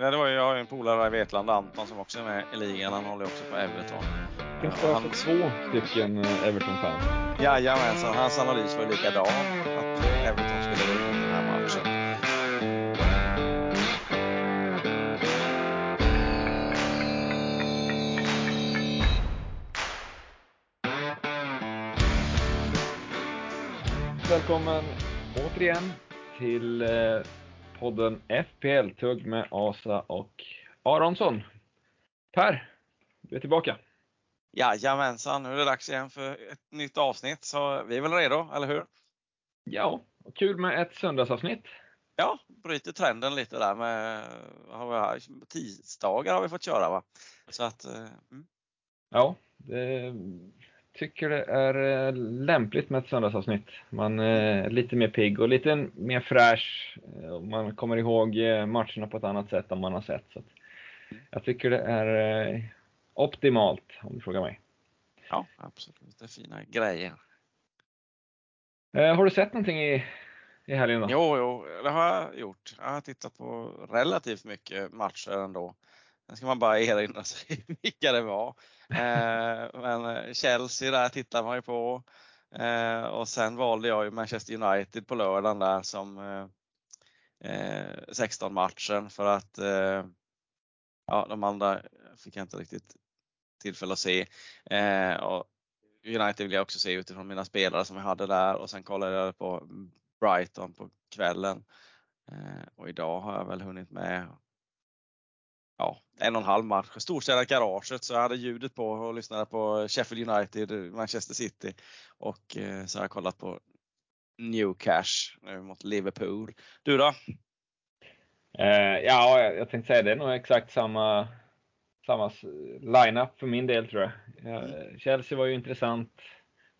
det var ju, jag har ju en polare i Vetlanda, Anton, som också är med i ligan. Han håller ju också på Everton. Finns det alltså två stycken eh, Everton-fans? Jajamensan, hans analys var ju likadan. Att Everton skulle vinna den här matchen. Välkommen återigen till eh, podden FPL-tugg med Asa och Aronsson. Per, du är tillbaka. Jajamensan, nu är det dags igen för ett nytt avsnitt. Så vi är väl redo, eller hur? Ja, och kul med ett söndagsavsnitt. Ja, bryter trenden lite där med har vi, tisdagar har vi fått köra va? Så att, eh, mm. Ja, det tycker det är eh, lämpligt med ett söndagsavsnitt. Man är lite mer pigg och lite mer fräsch. Eh, man kommer ihåg matcherna på ett annat sätt än man har sett. Så jag tycker det är optimalt om du frågar mig. Ja, absolut. Det är fina grejer. Har du sett någonting i, i helgen då? Jo, jo, det har jag gjort. Jag har tittat på relativt mycket matcher ändå. Sen ska man bara erinra sig vilka det var. Eh, men eh, Chelsea där tittar man ju på. Eh, och sen valde jag ju Manchester United på lördagen där som eh, eh 16 matchen för att eh, ja, de andra fick jag inte riktigt tillfälle att se. och United vill jag också se utifrån mina spelare som jag hade där och sen kollade jag på Brighton på kvällen. och idag har jag väl hunnit med ja, en och en halv match. Storstädat garaget så jag hade ljudet på och lyssnade på Sheffield United, Manchester City och eh, så har jag kollat på Newcash nu mot Liverpool. Du då? Eh, ja, jag tänkte säga det är nog exakt samma, samma line-up för min del tror jag. Mm. Chelsea var ju intressant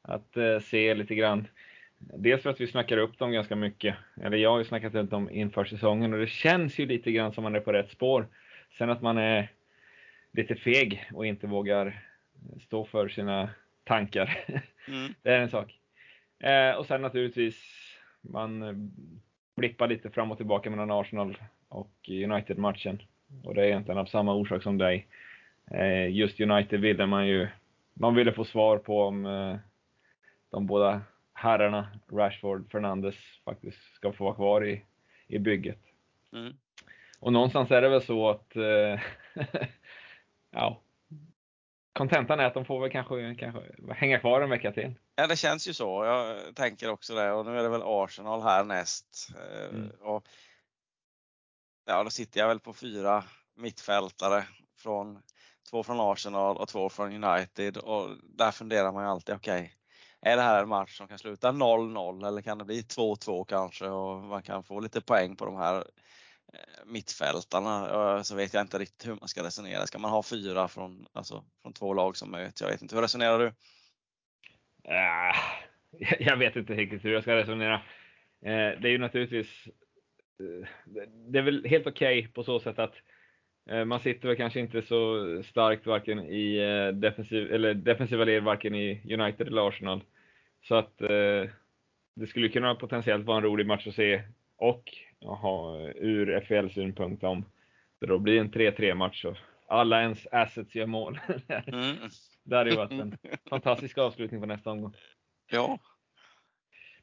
att eh, se lite grann. Dels för att vi snackar upp dem ganska mycket. Eller jag har ju snackat upp dem inför säsongen och det känns ju lite grann som man är på rätt spår. Sen att man är lite feg och inte vågar stå för sina tankar. Mm. det är en sak. Eh, och sen naturligtvis, man blippar lite fram och tillbaka mellan Arsenal och United-matchen. Och det är egentligen av samma orsak som dig. Eh, just United ville man ju, man ville få svar på om eh, de båda herrarna, Rashford, Fernandes, faktiskt ska få vara kvar i, i bygget. Mm. Och någonstans är det väl så att eh, ja, kontentan är att de får väl kanske, kanske hänga kvar en vecka till. Ja, det känns ju så. Jag tänker också det. Och nu är det väl Arsenal här näst. Eh, mm. Och, ja, då sitter jag väl på fyra mittfältare. Från, två från Arsenal och två från United. Och där funderar man ju alltid, okej, okay, är det här en match som kan sluta 0-0 eller kan det bli 2-2 kanske och man kan få lite poäng på de här mittfältarna så vet jag inte riktigt hur man ska resonera. Ska man ha fyra från, alltså, från två lag som möts? Jag vet inte. Hur resonerar du? Äh, jag vet inte riktigt hur jag ska resonera. Eh, det är ju naturligtvis eh, det är väl helt okej okay på så sätt att eh, man sitter väl kanske inte så starkt varken i eh, defensiv, eller defensiva led varken i United eller Arsenal. Så att det skulle kunna potentiellt vara en rolig match att se och ha, ur FL-synpunkt om det då blir en 3-3 match och alla ens assets gör mål. mm. Det hade ju varit en fantastisk avslutning på nästa omgång. Ja.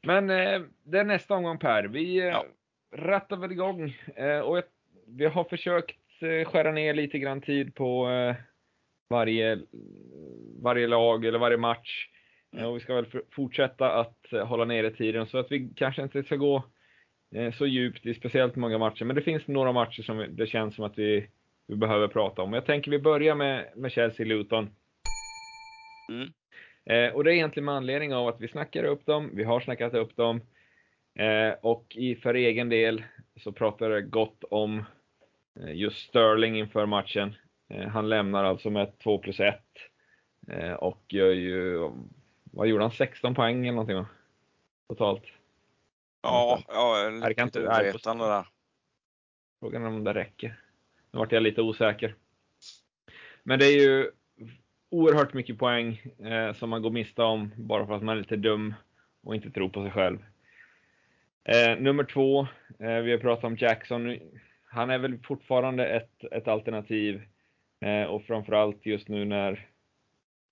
Men eh, det är nästa omgång Per. Vi eh, ja. rattar väl igång eh, och jag, vi har försökt eh, skära ner lite grann tid på eh, varje, varje lag eller varje match. Mm. Och vi ska väl fortsätta att eh, hålla nere tiden så att vi kanske inte ska gå så djupt i speciellt många matcher. Men det finns några matcher som det känns som att vi, vi behöver prata om. Jag tänker vi börjar med, med Chelsea-Luton. Mm. Eh, och det är egentligen med anledning av att vi snackar upp dem, vi har snackat upp dem. Eh, och i, för egen del så pratar det gott om eh, just Sterling inför matchen. Eh, han lämnar alltså med 2 plus 1. Eh, och gör ju, vad gjorde han, 16 poäng eller någonting va? Totalt. Ja, ja jag är lite ovetande där. Frågan är om det räcker. Nu vart jag lite osäker. Men det är ju oerhört mycket poäng eh, som man går miste om bara för att man är lite dum och inte tror på sig själv. Eh, nummer två, eh, vi har pratat om Jackson. han är väl fortfarande ett, ett alternativ eh, och framförallt just nu när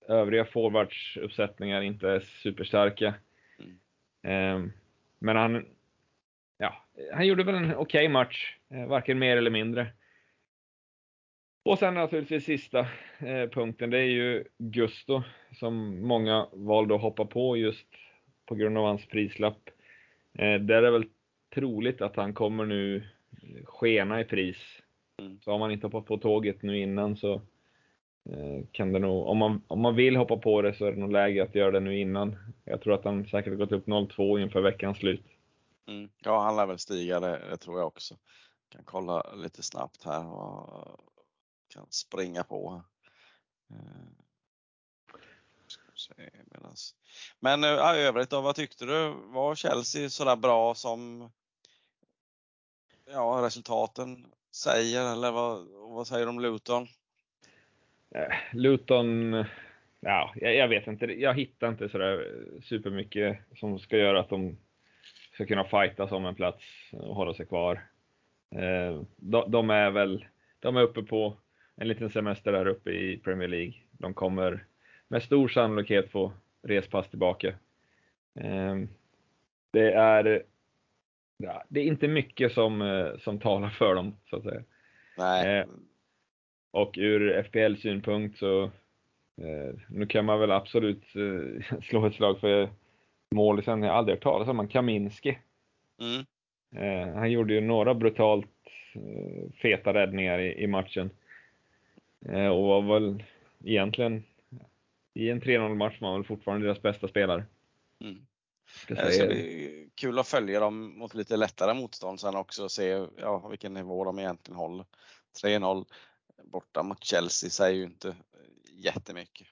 övriga forwardsuppsättningar inte är superstarka. Mm. Men han, ja, han gjorde väl en okej okay match, eh, varken mer eller mindre. Och sen naturligtvis sista eh, punkten, det är ju Gusto som många valde att hoppa på just på grund av hans prislapp. Eh, där är det väl troligt att han kommer nu skena i pris. Mm. Så har man inte hoppat på tåget nu innan så Eh, kan det nog, om man, om man vill hoppa på det så är det nog läge att göra det nu innan. Jag tror att han säkert gått upp 0,2 inför veckans slut. Mm. Ja, han lär väl stiga det, det tror jag också. Kan kolla lite snabbt här och kan springa på. Eh, Men eh, i övrigt då, vad tyckte du? Var Chelsea sådär bra som ja, resultaten säger eller vad, vad säger du om Luton? Eh, Luton, ja, jag, jag, vet inte. Jag hittar inte sådär supermycket som ska göra att de ska kunna fightas om en plats och hålla sig kvar. Eh, de, de, är väl, de är uppe på en liten semester där uppe i Premier League. De kommer med stor sannolikhet få respass tillbaka. Eh, det är det är inte mycket som, som talar för dem, så att säga. Nej. Och ur FPL-synpunkt så, eh, nu kan man väl absolut eh, slå ett slag för målisen jag aldrig hört talas om, Kaminski. Mm. Eh, han gjorde ju några brutalt feta räddningar i, i matchen. och var väl egentligen, i en 3-0 match var han väl fortfarande deras bästa spelare. Mm. Det ska bli kul att följa dem mot lite lättare motstånd sen också och se ja, vilken nivå de egentligen håller. 3-0 borta mot Chelsea säger ju inte jättemycket.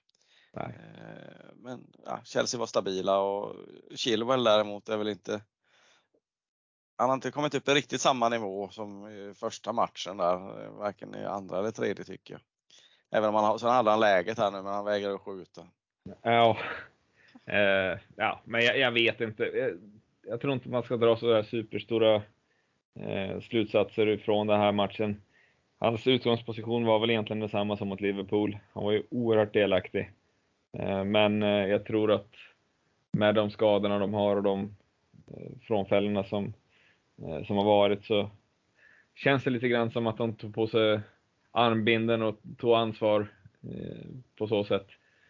Nej. Eh, men ja, Chelsea var stabila och Chilwell däremot är väl inte han har inte kommit upp i riktigt samma nivå som i första matchen där, varken i andra eller tredje tycker jag. Även om han, sen hade han läget här nu men han vägrar att skjuta. Ja, Eh, ja, men jag, jag, vet inte. Jag, jag, tror inte man ska dra så där superstora eh, slutsatser ifrån den här matchen. Hans utgångsposition var väl egentligen detsamma som mot Liverpool. Han var ju oerhört delaktig. Eh, men eh, jag tror att med de skadorna de har och de eh, frånfällena som, som har varit så känns det lite grann som att de tog på sig armbinden och tog ansvar på så sätt.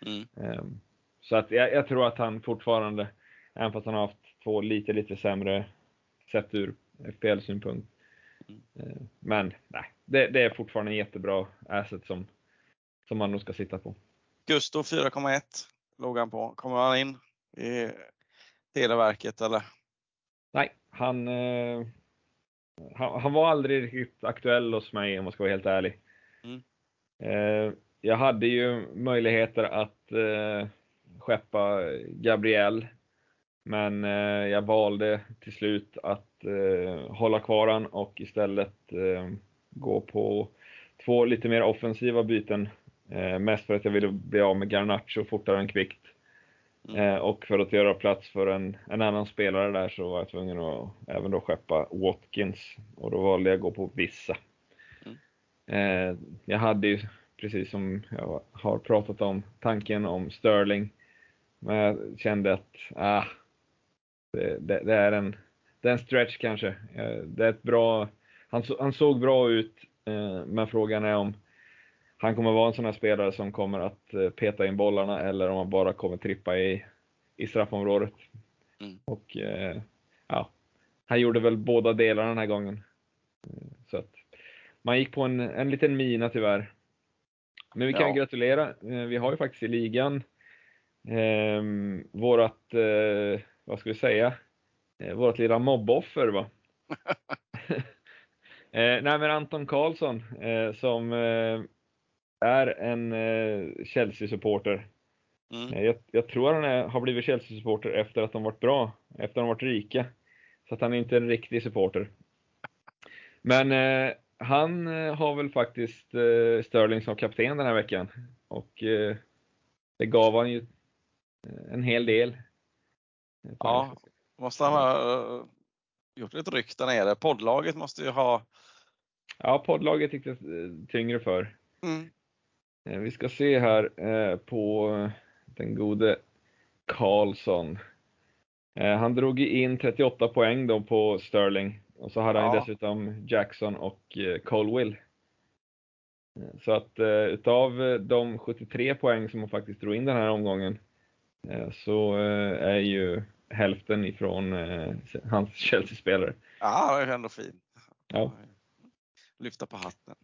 Mm. Så att jag, jag, tror att han fortfarande, även fast han har haft två lite, lite sämre sett ur FPL-synpunkt. Mm. Men nej, det, det, är fortfarande en jättebra asset som, som man nog ska sitta på. Gusto 4,1 låg han på. Kommer han in i Televerket eller? Nej, han, eh, han, han, var aldrig riktigt aktuell hos mig om man ska vara helt ärlig. Mm. Eh, jag hade ju möjligheter att eh, skeppa Gabriel. Men eh, jag valde till slut att eh, hålla kvar han och istället eh, gå på två lite mer offensiva byten. Mest för att jag ville bli av med Garnacho fortare än kvickt. Mm. Och för att göra plats för en, en annan spelare där så var jag tvungen att även då skeppa Watkins. Och då valde jag att gå på vissa. Mm. Jag hade ju, precis som jag har pratat om, tanken om Sterling men jag kände att ah, det, det, det, är en, det är en stretch kanske. Det är ett bra, han, han såg bra ut, eh, men frågan är om han kommer vara en sån här spelare som kommer att eh, peta in bollarna eller om han bara kommer trippa i, i straffområdet. Mm. Och eh, ja, han gjorde väl båda delarna den här gången. Så att man gick på en, en liten mina tyvärr. Men vi kan ja. gratulera. Vi har ju faktiskt i ligan eh, vårat, eh, vad ska vi säga, eh, vårat lilla mobboffer va. eh, nej men Anton Karlsson eh, som eh, är en eh, Chelsea-supporter. Mm. Eh, jag, jag, tror han är, har blivit Chelsea-supporter efter att de varit bra, efter att de varit rika. Så att han är inte en riktig supporter. Men han har väl faktiskt Sterling som kapten den här veckan. Och det gav han ju Eh, en hel del. Ja, måste han ha uh, gjort ett ryck där nere. Poddlaget måste ju ha Ja, poddlaget gick det tyngre för. Mm. Eh, vi ska se här eh, på den gode Karlsson. Eh, han drog in 38 poäng då på Sterling och så hade ja. han dessutom Jackson och Colwill. Så att utav de 73 poäng som han faktiskt drog in den här omgången så är ju hälften ifrån hans Chelsea-spelare. Ja, det är ändå fint. Ja. Lyfta på hatten.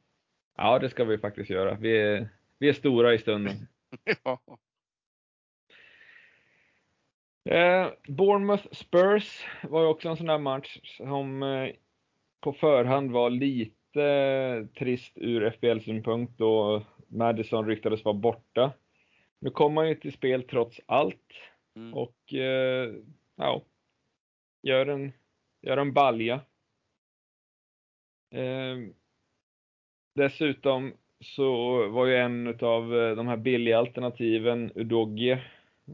Ja, det ska vi faktiskt göra. Vi är, vi är stora i stunden. ja. Eh, Bournemouth Spurs var ju också en sån där match som eh, på förhand var lite trist ur FBL-synpunkt då Madison ryktades vara borta. Nu kom han ju till spel trots allt mm. och eh, ja, gör en, gör en balja. Eh, dessutom så var ju en av eh, de här billiga alternativen Udogie,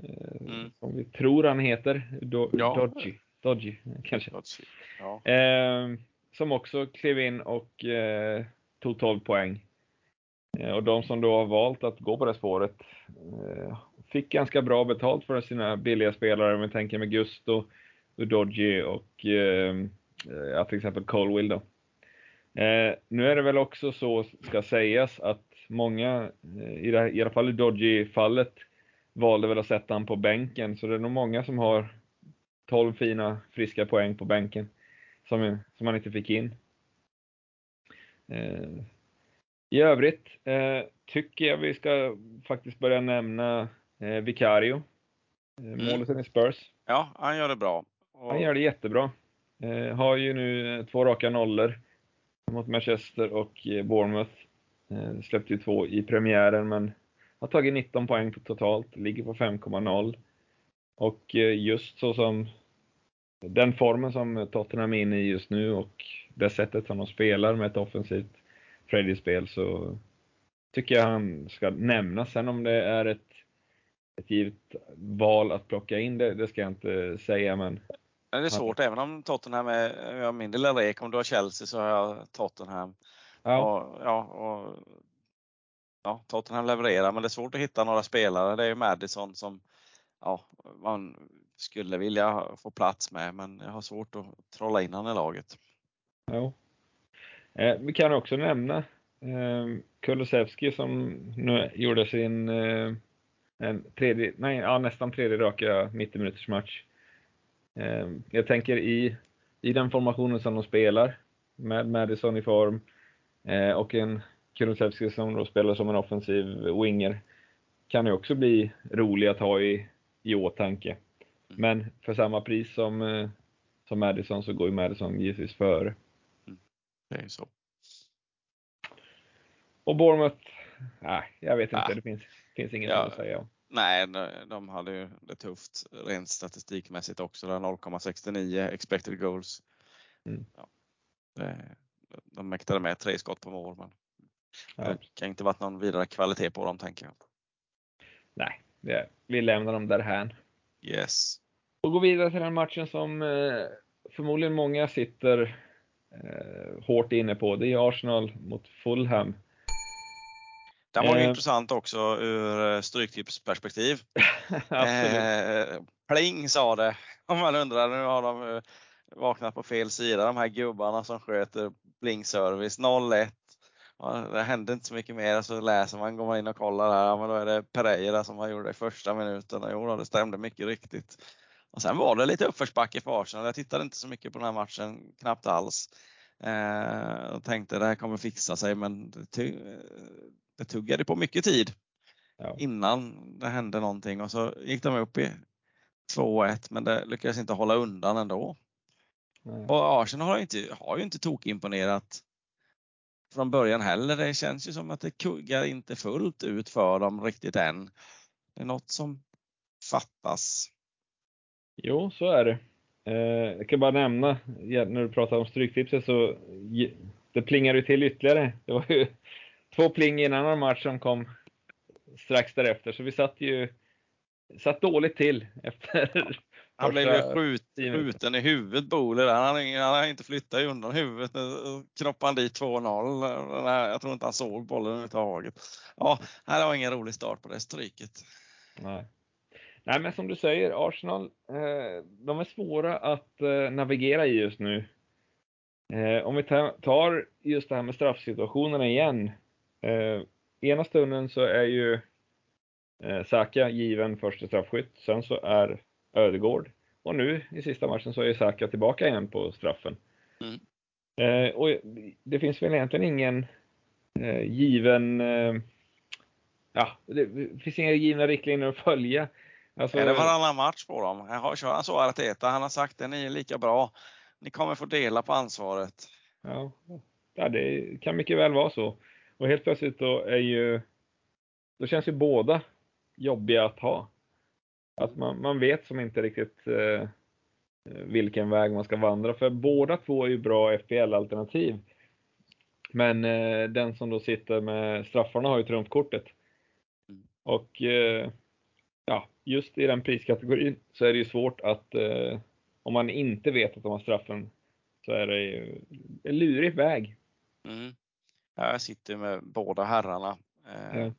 eh, mm. som vi tror han heter, Do ja. Dodgy, Dodgy kanske. Dodgy. Ja. Eh, som också klev in och eh, tog 12 poäng. Eh, och de som då har valt att gå på det spåret eh, fick ganska bra betalt för sina billiga spelare, om vi tänker med Gusto, Udoji och ehm, ja, till exempel Colwill då. Eh, nu är det väl också så, ska sägas, att många, eh, i, det, i alla fall i Dodgy-fallet, valde väl att sätta han på bänken. Så det är nog många som har 12 fina, friska poäng på bänken som, som man inte fick in. Eh, I övrigt eh, tycker jag vi ska faktiskt börja nämna eh, Vicario, eh, mm. målisen i Spurs. Ja, han gör det bra. Och... Han gör det jättebra. Eh, har ju nu två raka nollor mot Manchester och eh, Bournemouth. Eh, släppte ju två i premiären men har tagit 19 poäng totalt, ligger på 5,0. Och eh, just så som den formen som Tottenham är inne i just nu och det sättet som de spelar med ett offensivt Freddy-spel så tycker jag han ska nämnas. Sen om det är ett, ett givet val att plocka in det, det ska jag inte säga men det är svårt, även om Tottenham är, jag min lilla rek, om du har Chelsea så har jag Tottenham. Ja. Och, ja, och, ja, Tottenham levererar, men det är svårt att hitta några spelare. Det är ju Madison som ja, man skulle vilja få plats med, men jag har svårt att trolla in honom i laget. Ja. Eh, vi kan också nämna eh, Kulusevski som nu gjorde sin eh, en tredje, nej, ja, nästan tredje raka 90 minuters match. Ehm, jag tänker i, i den formationen som de spelar, med Madison i form eh, och en Kulusevski som då spelar som en offensiv winger, kan ju också bli rolig att ha i, i åtanke. Mm. Men för samma pris som, eh, som Madison så går ju Madison givetvis före. Mm. Det är så. Och Bournemouth, nej, jag vet inte, ah. det finns, finns inget ja. att säga om. Nej, de hade ju det tufft rent statistikmässigt också. 0,69 expected goals. Mm. Ja, de mäktade med tre skott på mål, men ja. det kan inte varit någon vidare kvalitet på dem tänker jag. Nej, det, vi lämnar dem därhän. Yes. Och går vidare till den matchen som eh, förmodligen många sitter eh, hårt inne på. Det är Arsenal mot Fulham. Den var ju eh. intressant också ur eh, stryktipsperspektiv. eh, pling sa det. Om man undrar, nu har de eh, vaknat på fel sida, de här gubbarna som sköter Bling-service. 0-1. Det hände inte så mycket mer, så läser man, går man in och kollar ja, men då är det Pereira som har gjort det i första minuten. Jo, det stämde mycket riktigt. Och sen var det lite uppförsbacke för Arsenal. Jag tittade inte så mycket på den här matchen, knappt alls. Eh, och tänkte det här kommer fixa sig, men det, det tuggade på mycket tid ja. innan det hände någonting och så gick de upp i 2-1 men det lyckades inte hålla undan ändå. Nej. Och Arsenal har, inte, har ju inte tokimponerat från början heller. Det känns ju som att det kuggar inte fullt ut för dem riktigt än. Det är något som fattas. Jo, så är det. Eh, jag kan bara nämna, när du pratar om stryktipset så det plingade till ytterligare. Det var ju två pling i en annan match som kom strax därefter. Så vi satt ju satt dåligt till efter Han blev ju skjut, skjuten i huvudet, Bole. Han, han har inte flyttat undan huvudet. Knoppade han dit 2-0. Jag tror inte han såg bollen överhuvudtaget. Ja, det var ingen rolig start på det stryket. Nej. Nej, men som du säger, Arsenal, eh, de är svåra att eh, navigera i just nu. Eh, om vi tar just det här med straffsituationerna igen. Ena stunden så är ju Saka given första straffskytt. Sen så är Ödegård. Och nu i sista matchen så är Saka tillbaka igen på straffen. Mm. Eh, och det finns väl egentligen ingen eh, given, eh, ja, det finns inga givna riktlinjer att följa. Alltså, är det varannan match på dem? Jag kör han så Arteta, han har sagt att ni är lika bra. Ni kommer få dela på ansvaret. Ja, ja det kan mycket väl vara så. Och helt plötsligt då är ju, då känns ju båda jobbiga att ha. Att man, man vet som inte riktigt eh, vilken väg man ska vandra. För båda två är ju bra FPL-alternativ. Men eh, den som då sitter med straffarna har ju trumfkortet. Och eh, ja, just i den priskategorin så är det ju svårt att, eh, om man inte vet att de har straffen, så är det ju en lurig väg. Mm. Jag sitter med båda herrarna. Ja. mm.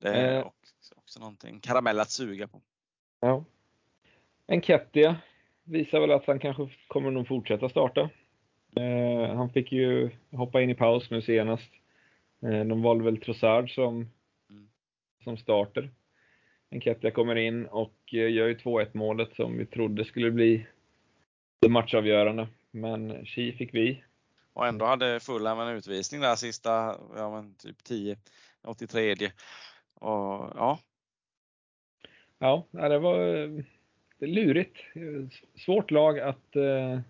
Det är eh. också någonting, karamell att suga på. Ja. Enketia visar väl att han kanske kommer nog fortsätta starta. Eh, han fick ju hoppa in i paus nu senast. Eh, de valde väl Trossard som, mm. som starter. Enketia kommer in och eh, gör ju 2-1 målet som vi trodde skulle bli det matchavgörande. Men Chi fick vi. Och ändå hade Fulham en utvisning där sista, ja men typ 10, 83. Och ja. Ja, det var det lurigt. Svårt lag att eh,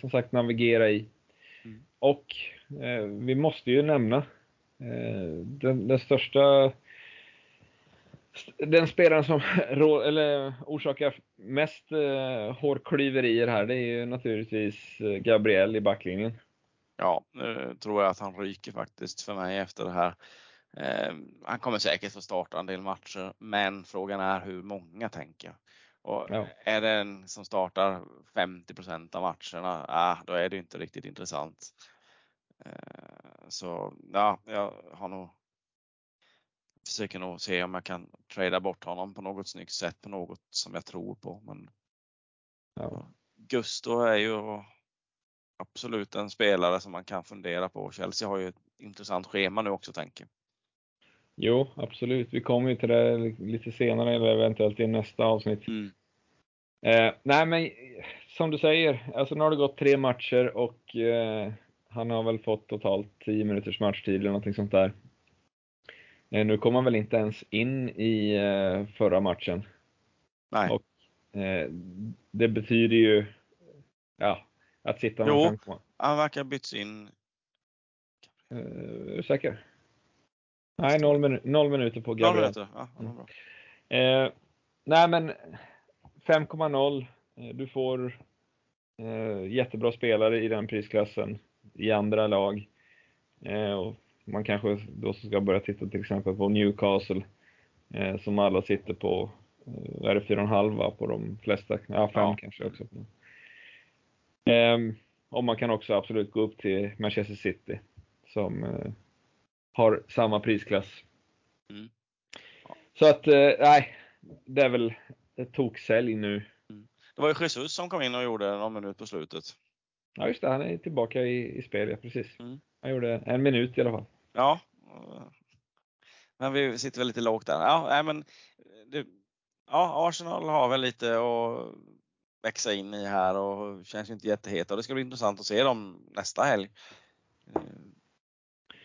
som sagt navigera i. Mm. Och eh, vi måste ju nämna eh, den, den, största den spelaren som eller, orsakar mest eh, hårklyverier här, det är ju naturligtvis eh, Gabriel i backlinjen. Ja, nu tror jag att han ryker faktiskt för mig efter det här. Eh, han kommer säkert få starta en del matcher, men frågan är hur många tänker jag. Och ja. Är det en som startar 50% av matcherna, ah, då är det inte riktigt intressant. Eh, så ja, jag har nog försöker nog se om jag kan trada bort honom på något snyggt sätt, på något som jag tror på. Men ja. Gusto är ju absolut en spelare som man kan fundera på. Chelsea har ju ett intressant schema nu också tänker. Jo, absolut. Vi kommer ju till det lite senare eller eventuellt i nästa avsnitt. Mm. Eh, nej, men som du säger, alltså nu har det gått tre matcher och eh, han har väl fått totalt 10 minuters matchtid eller någonting sånt där. Eh, nu kom han väl inte ens in i eh, förra matchen. Nej. Och, eh, det betyder ju ja, att sitta Jo, han verkar bytts in. Eh, är du säker? Nej, noll, minu noll minuter på Gabriel. Noll minuter, ja, mm. eh, nej men 5,0. Eh, du får eh, jättebra spelare i den prisklassen i andra lag. Eh, och man kanske då ska börja titta till exempel på Newcastle eh, som alla sitter på, eh, är det 4,5 på de flesta? Ja, 5 ja. kanske också. Eh, och man kan också absolut gå upp till Manchester City som eh, har samma prisklass. Mm. Ja. Så att, eh, nej, det är väl ett toksälj nu. Mm. Det var ju Jesus som kom in och gjorde någon minut på slutet. Ja just det, han är tillbaka i, i spel, ja precis. Mm. Han gjorde en minut i alla fall. Ja. Men vi sitter väl lite lågt där. Ja, men det, ja, Arsenal har väl lite att växa in i här och känns inte jätteheta. Det ska bli intressant att se dem nästa helg.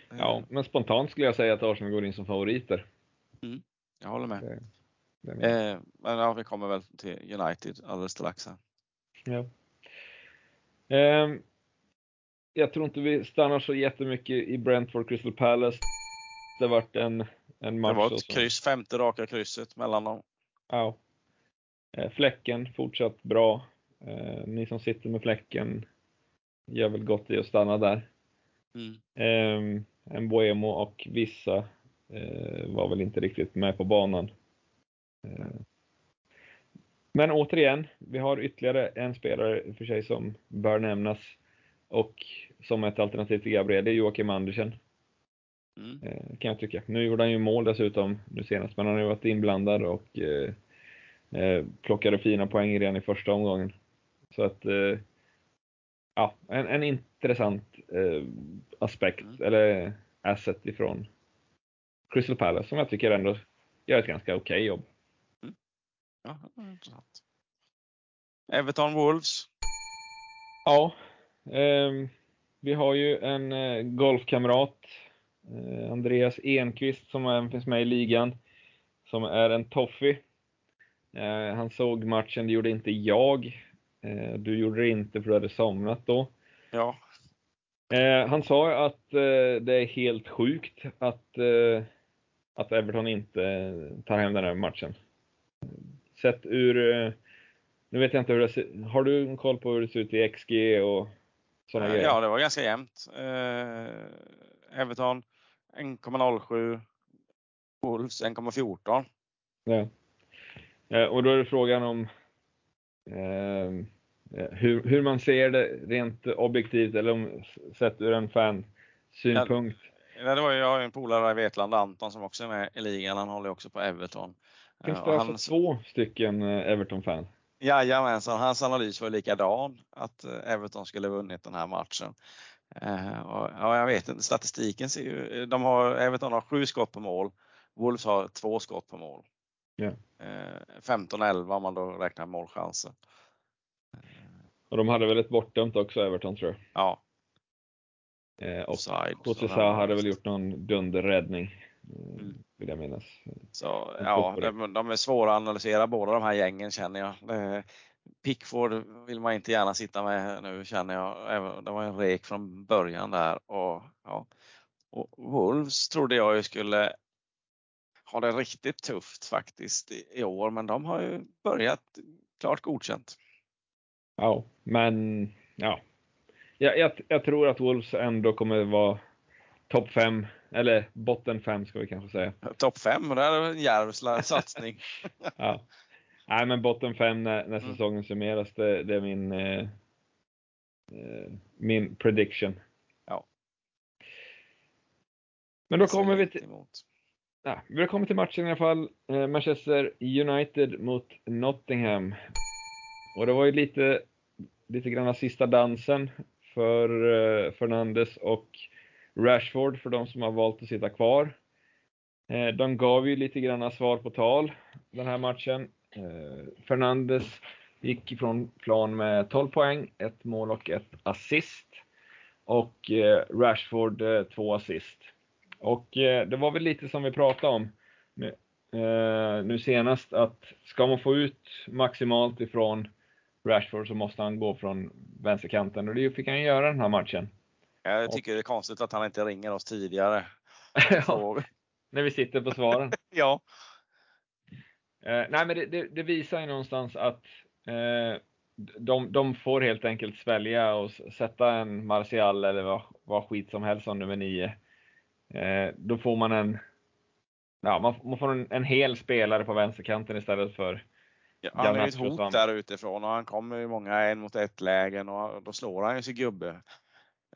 Ja, men spontant skulle jag säga att Arsenal går in som favoriter. Mm, jag håller med. Det, det eh, men ja, vi kommer väl till United alldeles strax. Här. Ja. Eh, jag tror inte vi stannar så jättemycket i Brentford Crystal Palace. Det varit en, en match. Det var ett kryss, femte raka krysset mellan dem. Ja. Eh, fläcken fortsatt bra. Eh, ni som sitter med fläcken gör väl gott i att stanna där. Mm. En Boemo och vissa eh, var väl inte riktigt med på banan. Men återigen, vi har ytterligare en spelare för sig som bör nämnas och som ett alternativ till Gabriel, det är Joakim Andersen. Mm. Eh, kan jag tycka. Nu gjorde han ju mål dessutom nu senast, men han har ju varit inblandad och eh, eh, plockade fina poäng redan i första omgången. Så att, eh, ja, en, en intressant eh, aspekt, mm. eller asset ifrån Crystal Palace som jag tycker ändå gör ett ganska okej okay jobb. Mm. Ja, intressant. Everton Wolves? Ja, vi har ju en eh, golfkamrat, eh, Andreas Enqvist, som även finns med i ligan, som är en toffie. Eh, han såg matchen, det gjorde inte jag. Du gjorde det inte för du hade somnat då. Ja. Han sa att det är helt sjukt att, att Everton inte tar hem den här matchen. Sett ur, nu vet jag inte hur det ser Har du koll på hur det ser ut i XG och grejer? Ja, det var ganska jämnt. Everton 1,07. Wolves 1,14. Ja. Eh, och då är det frågan om eh, hur, hur man ser det rent objektivt eller om, sett ur en fansynpunkt. Ja, det var ju, jag har en polare i Vetlanda, Anton, som också är med i ligan. Han håller också på Everton. Finns det alltså han, två stycken eh, Everton-fan? Jajamensan, hans analys var likadan, att eh, Everton skulle vunnit den här matchen. Och, ja, jag vet inte, statistiken ser ju, de har, Everton har sju skott på mål, Wolves har två skott på mål. Ja. 15-11 om man då räknar målchanser. Och de hade väl ett bortdömt också, Everton tror jag. Ja. Eh, och Kotisa hade väl gjort någon dunderräddning, eh, mm. vill jag minnas. Så, ja, de, de, är svåra att analysera båda de här gängen känner jag. Pickford vill man inte gärna sitta med nu känner jag. Det var en rek från början där. Och, ja. och Wolves trodde jag ju skulle har det riktigt tufft faktiskt i, år, men de har ju börjat klart godkänt. Ja, men ja. Jag, jag, jag tror att Wolves ändå kommer vara topp fem, eller botten fem ska vi kanske säga. Topp fem, det är en djärv satsning. ja. Nej, men botten fem när, när mm. säsongen summeras, det, det är min, eh, eh, min prediction. Ja. Men då kommer vi till, Ja, vi kommit till matchen i alla fall. Eh, Manchester United mot Nottingham. Och det var ju lite, lite grann sista dansen för eh, Fernandes och Rashford för de som har valt att sitta kvar. Eh, de gav ju lite grann svar på tal den här matchen. Eh, Fernandes gick ifrån plan med 12 poäng, ett mål och ett assist. Och eh, Rashford två assist. Och det var väl lite som vi pratade om nu senast att ska man få ut maximalt ifrån Rashford så måste han gå från vänsterkanten och det fick han göra den här matchen. Jag tycker det är konstigt att han inte ringer oss tidigare. ja, när vi sitter på svaren. ja. Eh, nej, men det, det, det, visar ju någonstans att eh, de, de får helt enkelt svälja och sätta en Martial eller vad, vad skit som helst som nummer nio Eh, då får man en, ja, man, man får en, en, hel spelare på vänsterkanten istället för ja, Han är ju ett hot där utifrån och han kommer i många en mot ett lägen och då slår han ju sin gubbe.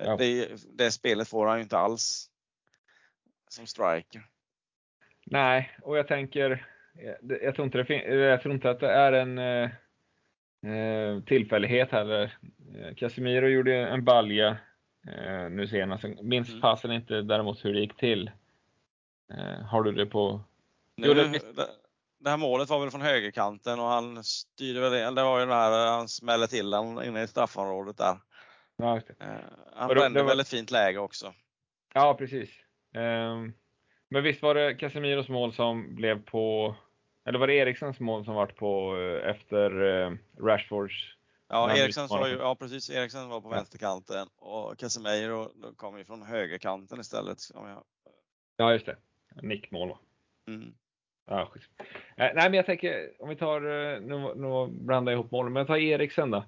Ja. Det, det spelet får han ju inte alls som striker. Nej, och jag tänker, jag tror inte, det, jag tror inte att det är en eh, tillfällighet heller. Casemiro gjorde en balja eh, nu senast. Minns mm. passen inte däremot hur det gick till. Eh, har du det på? Nu, det, det här målet var väl från högerkanten och han styrde väl det. Det var ju det här han smällde till den inne i straffområdet där. Ja, eh, han brände det var... väldigt fint läge också. Ja, precis. Um, men visst var det Casemiros mål som blev på, eller var det Erikssons mål som vart på eh, efter uh, Rashfords Ja, Eriksson var ju, ja precis, Eriksson var på ja. vänsterkanten och Casemiro kom ju från högerkanten istället. Ja, just det. Nickmål va? Mm. Ja, skit. Eh, nej, men jag tänker om vi tar, eh, nu, nu blandar jag ihop målen, men ta Eriksen då.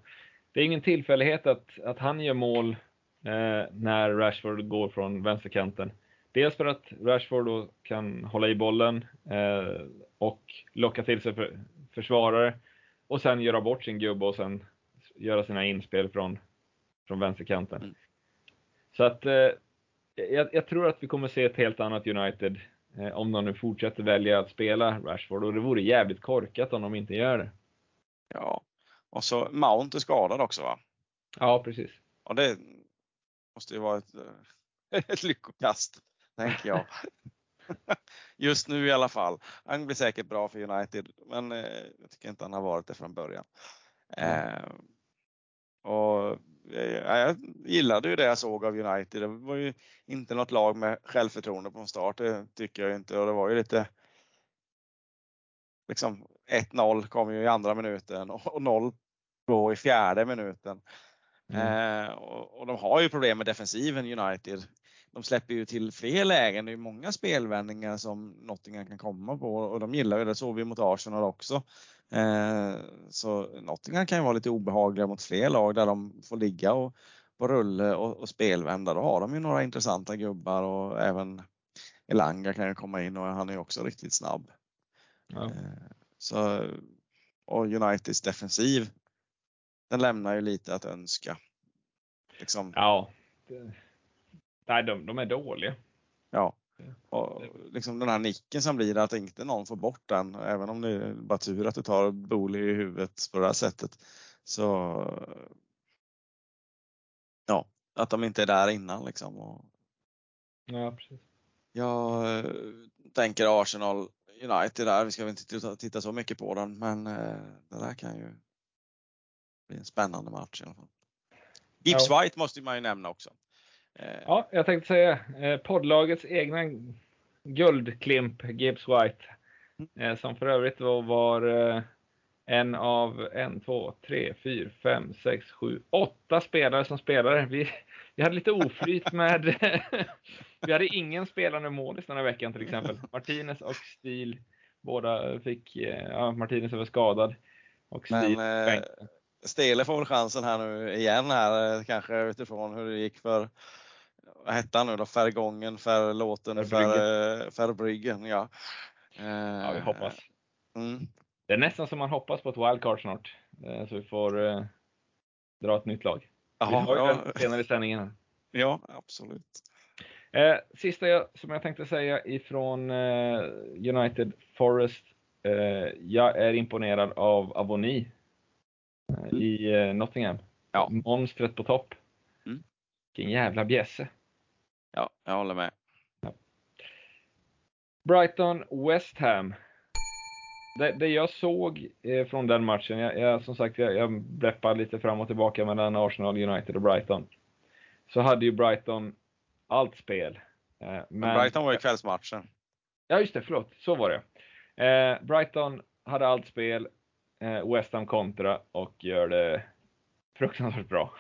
Det är ingen tillfällighet att, att han gör mål eh, när Rashford går från vänsterkanten. Dels för att Rashford då kan hålla i bollen eh, och locka till sig för, försvarare och sen göra bort sin gubbe och sen göra sina inspel från, från vänsterkanten. Mm. Så att eh, jag, jag, tror att vi kommer se ett helt annat United eh, om de nu fortsätter välja att spela Rashford och det vore jävligt korkat om de inte gör det. Ja, och så Mount är skadad också va? Ja, precis. Och det måste ju vara ett, ett lyckokast, tänker jag. Just nu i alla fall. Han blir säkert bra för United, men eh, jag tycker inte han har varit det från början. Mm. Eh, och eh, jag gillade ju det jag såg av United. Det var ju inte något lag med självförtroende på start, det tycker jag inte. Och det var ju lite liksom 1-0 kom ju i andra minuten och 0 i fjärde minuten. Mm. Eh, och, och, de har ju problem med defensiven United. De släpper ju till fler lägen. Det är många spelvändningar som Nottingham kan komma på och de gillar ju det. såg vi mot Arsenal också. Eh, så Nottingham kan ju vara lite obehagliga mot fler lag där de får ligga och på rulle och, och spelvända. Då har de ju några intressanta gubbar och även Elanga kan ju komma in och han är ju också riktigt snabb. Ja. Eh, så, och Uniteds defensiv den lämnar ju lite att önska. Liksom. Ja. Nej, de, de är dåliga. Ja. Och liksom den här nicken som blir att inte någon får bort den, även om det är bara tur att du tar Booli i huvudet på det här sättet. Så ja, att de inte är där innan liksom. Och, ja, precis. Jag eh, tänker Arsenal United där, vi ska väl inte titta så mycket på den, men eh, det där kan ju bli en spännande match i alla fall. Gibbs ja. White måste man ju nämna också. Eh, ja, jag tänkte säga eh, poddlagets egna guldklimp Gibbs White. Mm. Som för övrigt var, var en av en, två, tre, fyra, fem, sex, sju, åtta spelare som spelade. Vi, vi hade lite oflyt med... vi hade ingen spelande målis den här veckan till exempel. Martinez och Stil båda fick... Ja, Martinez var skadad. Och Stil Men, Stele får väl chansen här nu igen här eh, kanske utifrån hur det gick för vad hette han nu då? Färgången, Färlåten, Färbryggen. Ja. ja, vi hoppas. Mm. Det är nästan som man hoppas på ett wildcard snart. Eh, så vi får eh, dra ett nytt lag. Aha, vi har ju ja. senare i sändningen. Ja, absolut. Eh, sista jag, som jag tänkte säga ifrån eh, United Forest. Eh, jag är imponerad av Avoni. I eh, Nottingham. Ja. Monstret på topp. Mm. Vilken jävla bjässe. Ja, jag håller med. Ja. Brighton West Ham. Det, det jag såg eh, från den matchen, jag, jag som sagt, jag, jag bleppade lite fram och tillbaka mellan Arsenal, United och Brighton. Så hade ju Brighton allt spel. Eh, men, men Brighton var ju kvällsmatchen. Ja, just det, förlåt. Så var det. Eh, Brighton hade allt spel, Eh, West Ham kontra och gör det fruktansvärt bra.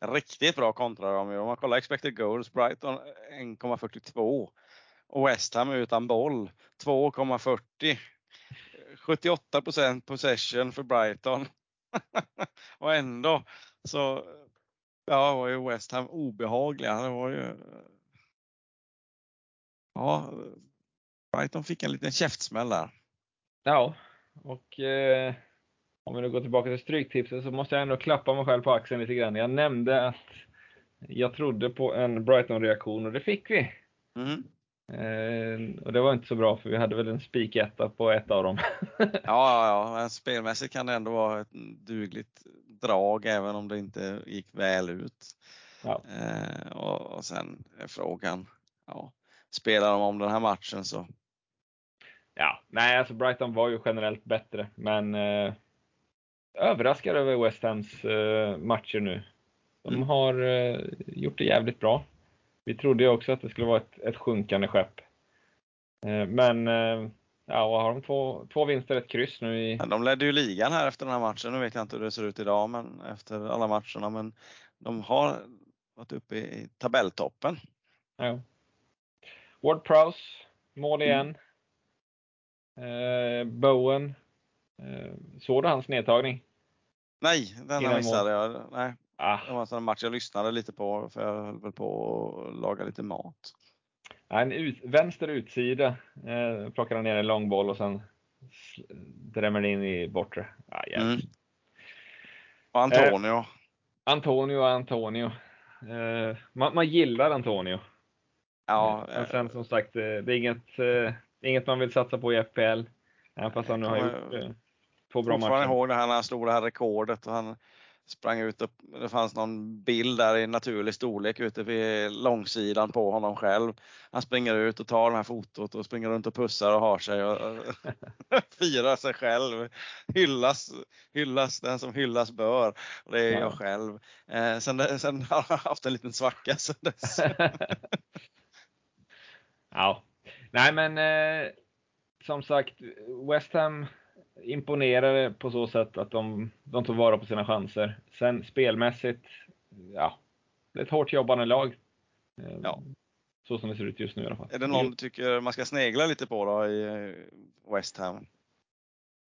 Riktigt bra kontra Om man kollar expected goals, Brighton 1,42 och West Ham utan boll 2,40. 78% possession för Brighton. och ändå så ja, var ju West Ham obehagliga. Det var ju Ja, Brighton fick en liten käftsmäll där. Ja, och eh, om vi nu går tillbaka till stryktipset så måste jag ändå klappa mig själv på axeln lite grann. Jag nämnde att jag trodde på en Brighton-reaktion och det fick vi. Mm. Eh, och det var inte så bra för vi hade väl en spiketta på ett av dem. ja, ja, ja, men spelmässigt kan det ändå vara ett dugligt drag även om det inte gick väl ut. Ja. Eh, och, och sen är frågan, ja, spelar de om den här matchen så Ja, nej, alltså Brighton var ju generellt bättre, men eh, överraskad över West Hams eh, matcher nu. De mm. har eh, gjort det jävligt bra. Vi trodde ju också att det skulle vara ett, ett sjunkande skepp. Eh, men ja, har de två, två vinster, ett kryss nu i... De ledde ju ligan här efter den här matchen. Nu vet jag inte hur det ser ut idag, men efter alla matcherna. Men de har varit uppe i tabelltoppen. Ja. Ward Prowse, mål igen. Mm. Eh, Bowen såg du hans nedtagning? Nej, den missade jag. Nej. Ah. Det var en sån match jag lyssnade lite på för jag höll väl på att laga lite mat. En ut, vänster utsida eh, plockade han ner en långboll och sen drämmer in i bortre. Ja, mm. Och Antonio. Eh, Antonio Antonio. Eh, man, man, gillar Antonio. Ja. Men sen som sagt, det är inget, inget man vill satsa på i FPL. Även fast han nu har gjort två bra matcher. Jag ihåg när han slog det här rekordet och han sprang ut och det fanns någon bild där i naturlig storlek ute vid långsidan på honom själv. Han springer ut och tar det här fotot och springer runt och pussar och har sig och firar sig själv. Hyllas, hyllas den som hyllas bör. Och det är ja. jag själv. Eh, sen, sen har jag haft en liten svacka sen dess. ja, nej men eh, som sagt West Ham imponerade på så sätt att de, de tog vara på sina chanser. Sen spelmässigt, ja, det är ett hårt jobbande lag. Eh, ja. Så som det ser ut just nu i alla fall. Är det någon du tycker man ska snegla lite på då i eh, West Ham?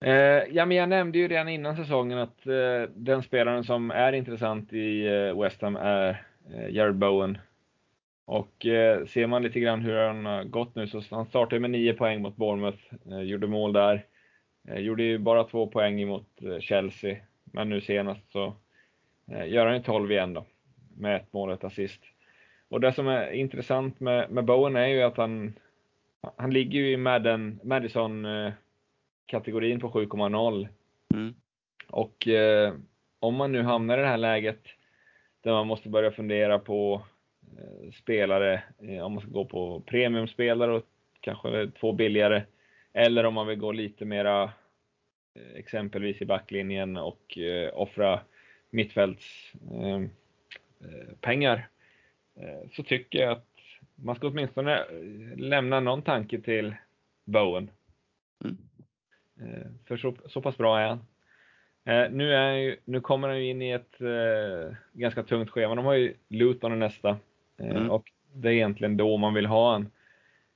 Eh, ja, men jag nämnde ju redan innan säsongen att eh, den spelaren som är intressant i eh, West Ham är eh, Jared Bowen. Och ser man lite grann hur han har gått nu så han startade med 9 poäng mot Bournemouth, gjorde mål där. Eh, gjorde ju bara två poäng mot eh, Chelsea, men nu senast så eh, gör han ju 12 igen då, med ett mål och ett assist. Och det som är intressant med, med Bowen är ju att han, han ligger ju i Madden, Madison-kategorin på 7,0. Mm. Och eh, om man nu hamnar i det här läget där man måste börja fundera på eh, spelare, eh, om man ska gå på premiumspelare och kanske två billigare, eller om man vill gå lite mera exempelvis i backlinjen och eh, offra mittfältspengar. Ehm, eh, så tycker jag att man ska åtminstone lämna någon tanke till Bowen. Mm. För så, så pass bra är han. nu, är nu kommer han ju in i ett eh, ganska tungt schema. De har ju Luton nästa eh, mm. och det är egentligen då man vill ha han.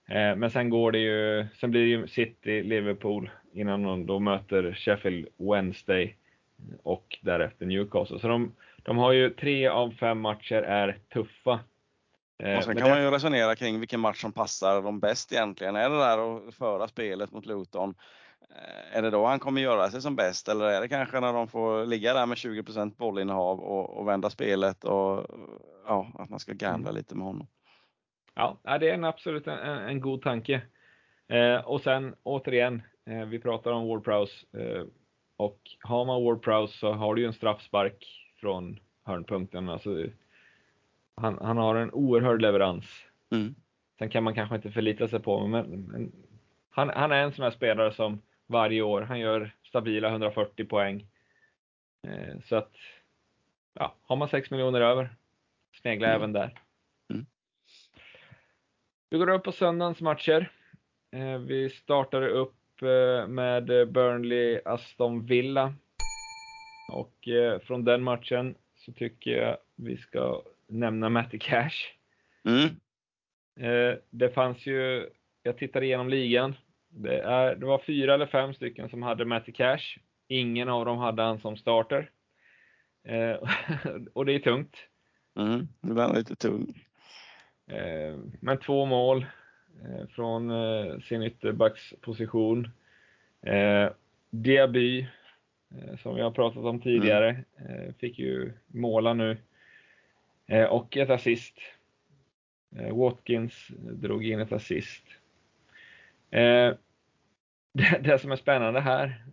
Eh, men sen går det ju, sen blir det ju City, Liverpool innan de då möter Sheffield Wednesday och därefter Newcastle. Så de, de har ju tre av fem matcher är tuffa. Eh, och sen kan det... man ju resonera kring vilken match som passar dem bäst egentligen. Är det där att föra spelet mot Luton? Eh, är det då han kommer göra sig som bäst eller är det kanske när de får ligga där med 20 bollinnehav och, och vända spelet och ja, att man ska gambla mm. lite med honom? Ja, det är en absolut en, en god tanke. Eh, och sen återigen, eh, vi pratar om Ward Prowse eh, och har man Ward Prowse så har du ju en straffspark från hörnpunkten. Alltså, han, han har en oerhörd leverans. Mm. Sen kan man kanske inte förlita sig på men, men han, han, är en sån här spelare som varje år, han gör stabila 140 poäng. Eh, så att, ja, har man 6 miljoner över, snegla mm. även där. Vi går upp på söndagens matcher. Eh, vi startade upp eh, med Burnley Aston Villa. Och eh, från den matchen så tycker jag vi ska nämna Matty Cash. Mm. Det fanns ju, jag tittade igenom ligan. Det, är, det var fyra eller fem stycken som hade Matty Cash. Ingen av dem hade han som starter. och det är tungt. Mm, det var lite tungt. Eh, men två mål eh, från eh, sin ytterbacksposition. Diaby, som vi har pratat om tidigare, mm. fick ju måla nu. Och ett assist. Watkins drog in ett assist. Det, som är spännande här,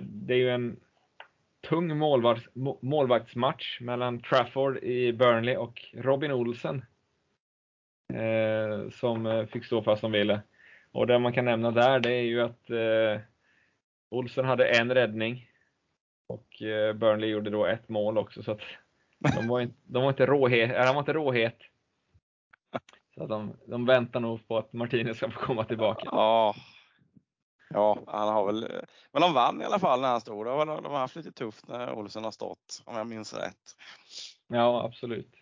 det är ju en tung målvakts, målvaktsmatch mellan Trafford i Burnley och Robin Olsen som eh, fick stå fast som ville. Och det man kan nämna där det är ju att eh, Olsen hade en räddning och eh, Burnley gjorde då ett mål också så att de var inte, de var inte råhet, han var inte råhet. Så de, de väntar nog på att Martinez ska få komma tillbaka. Ja, ja han har väl, men de vann i alla fall när han stod. De, de har haft lite tufft när Olsen har stått, om jag minns rätt. Ja, absolut.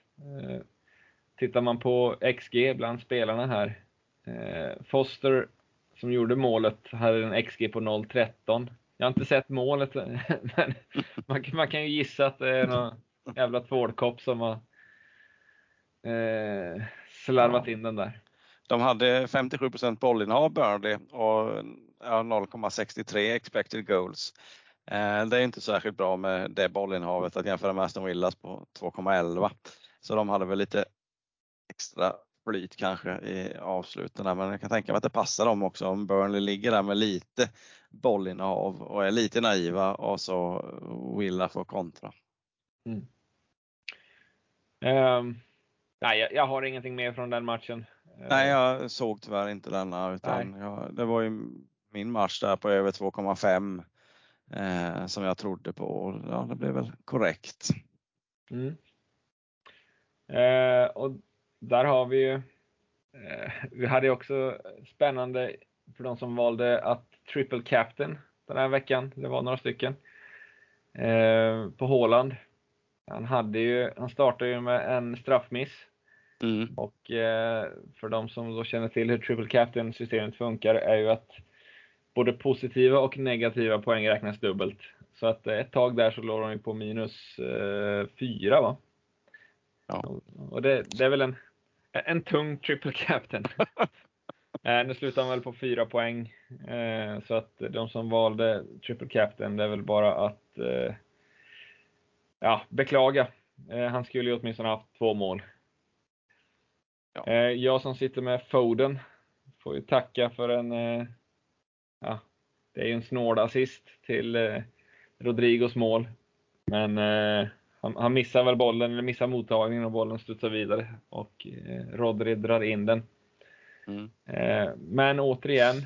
Tittar man på XG bland spelarna här. Eh, Foster som gjorde målet hade en XG på 0,13. Jag har inte sett målet, men man, man, kan ju gissa att det är någon jävla tvålkopp som har eh, slarvat in den där. De hade 57 bollinnehav Burnley och ja, 0,63 expected goals. Eh, det är inte särskilt bra med det bollinnehavet att jämföra med Aston Villas på 2,11. Så de hade väl lite extra flyt kanske i avsluten men jag kan tänka mig att det passar dem också om Burnley ligger där med lite bollinnehav och är lite naiva och så Villa får kontra. Mm. Um, nej, jag, jag, har ingenting mer från den matchen. Nej, jag såg tyvärr inte denna utan jag, det var ju min match där på över 2,5 eh, som jag trodde på och ja, det blev väl korrekt. Mm. Eh, och där har vi ju, eh, vi hade också spännande för de som valde att triple captain den här veckan. Det var några stycken. Eh, på Håland. Han hade ju, han startade ju med en straffmiss. Mm. Och eh, för de som då känner till hur triple captain systemet funkar är ju att både positiva och negativa poäng räknas dubbelt. Så att ett tag där så låg de ju på minus eh, fyra va? Ja. Och det, det, är väl en, en tung triple captain. eh, nu slutar han väl på fyra poäng. Eh, så att de som valde triple captain, det är väl bara att eh, ja, beklaga. Eh, han skulle ju åtminstone haft två mål. Ja. Eh, jag som sitter med Foden får ju tacka för en eh, ja, det är ju en snål assist till eh, Rodrigos mål. Men eh, han, han, missar väl bollen, eller missar mottagningen och bollen studsar vidare och eh, Rodri drar in den. Mm. Eh, men återigen,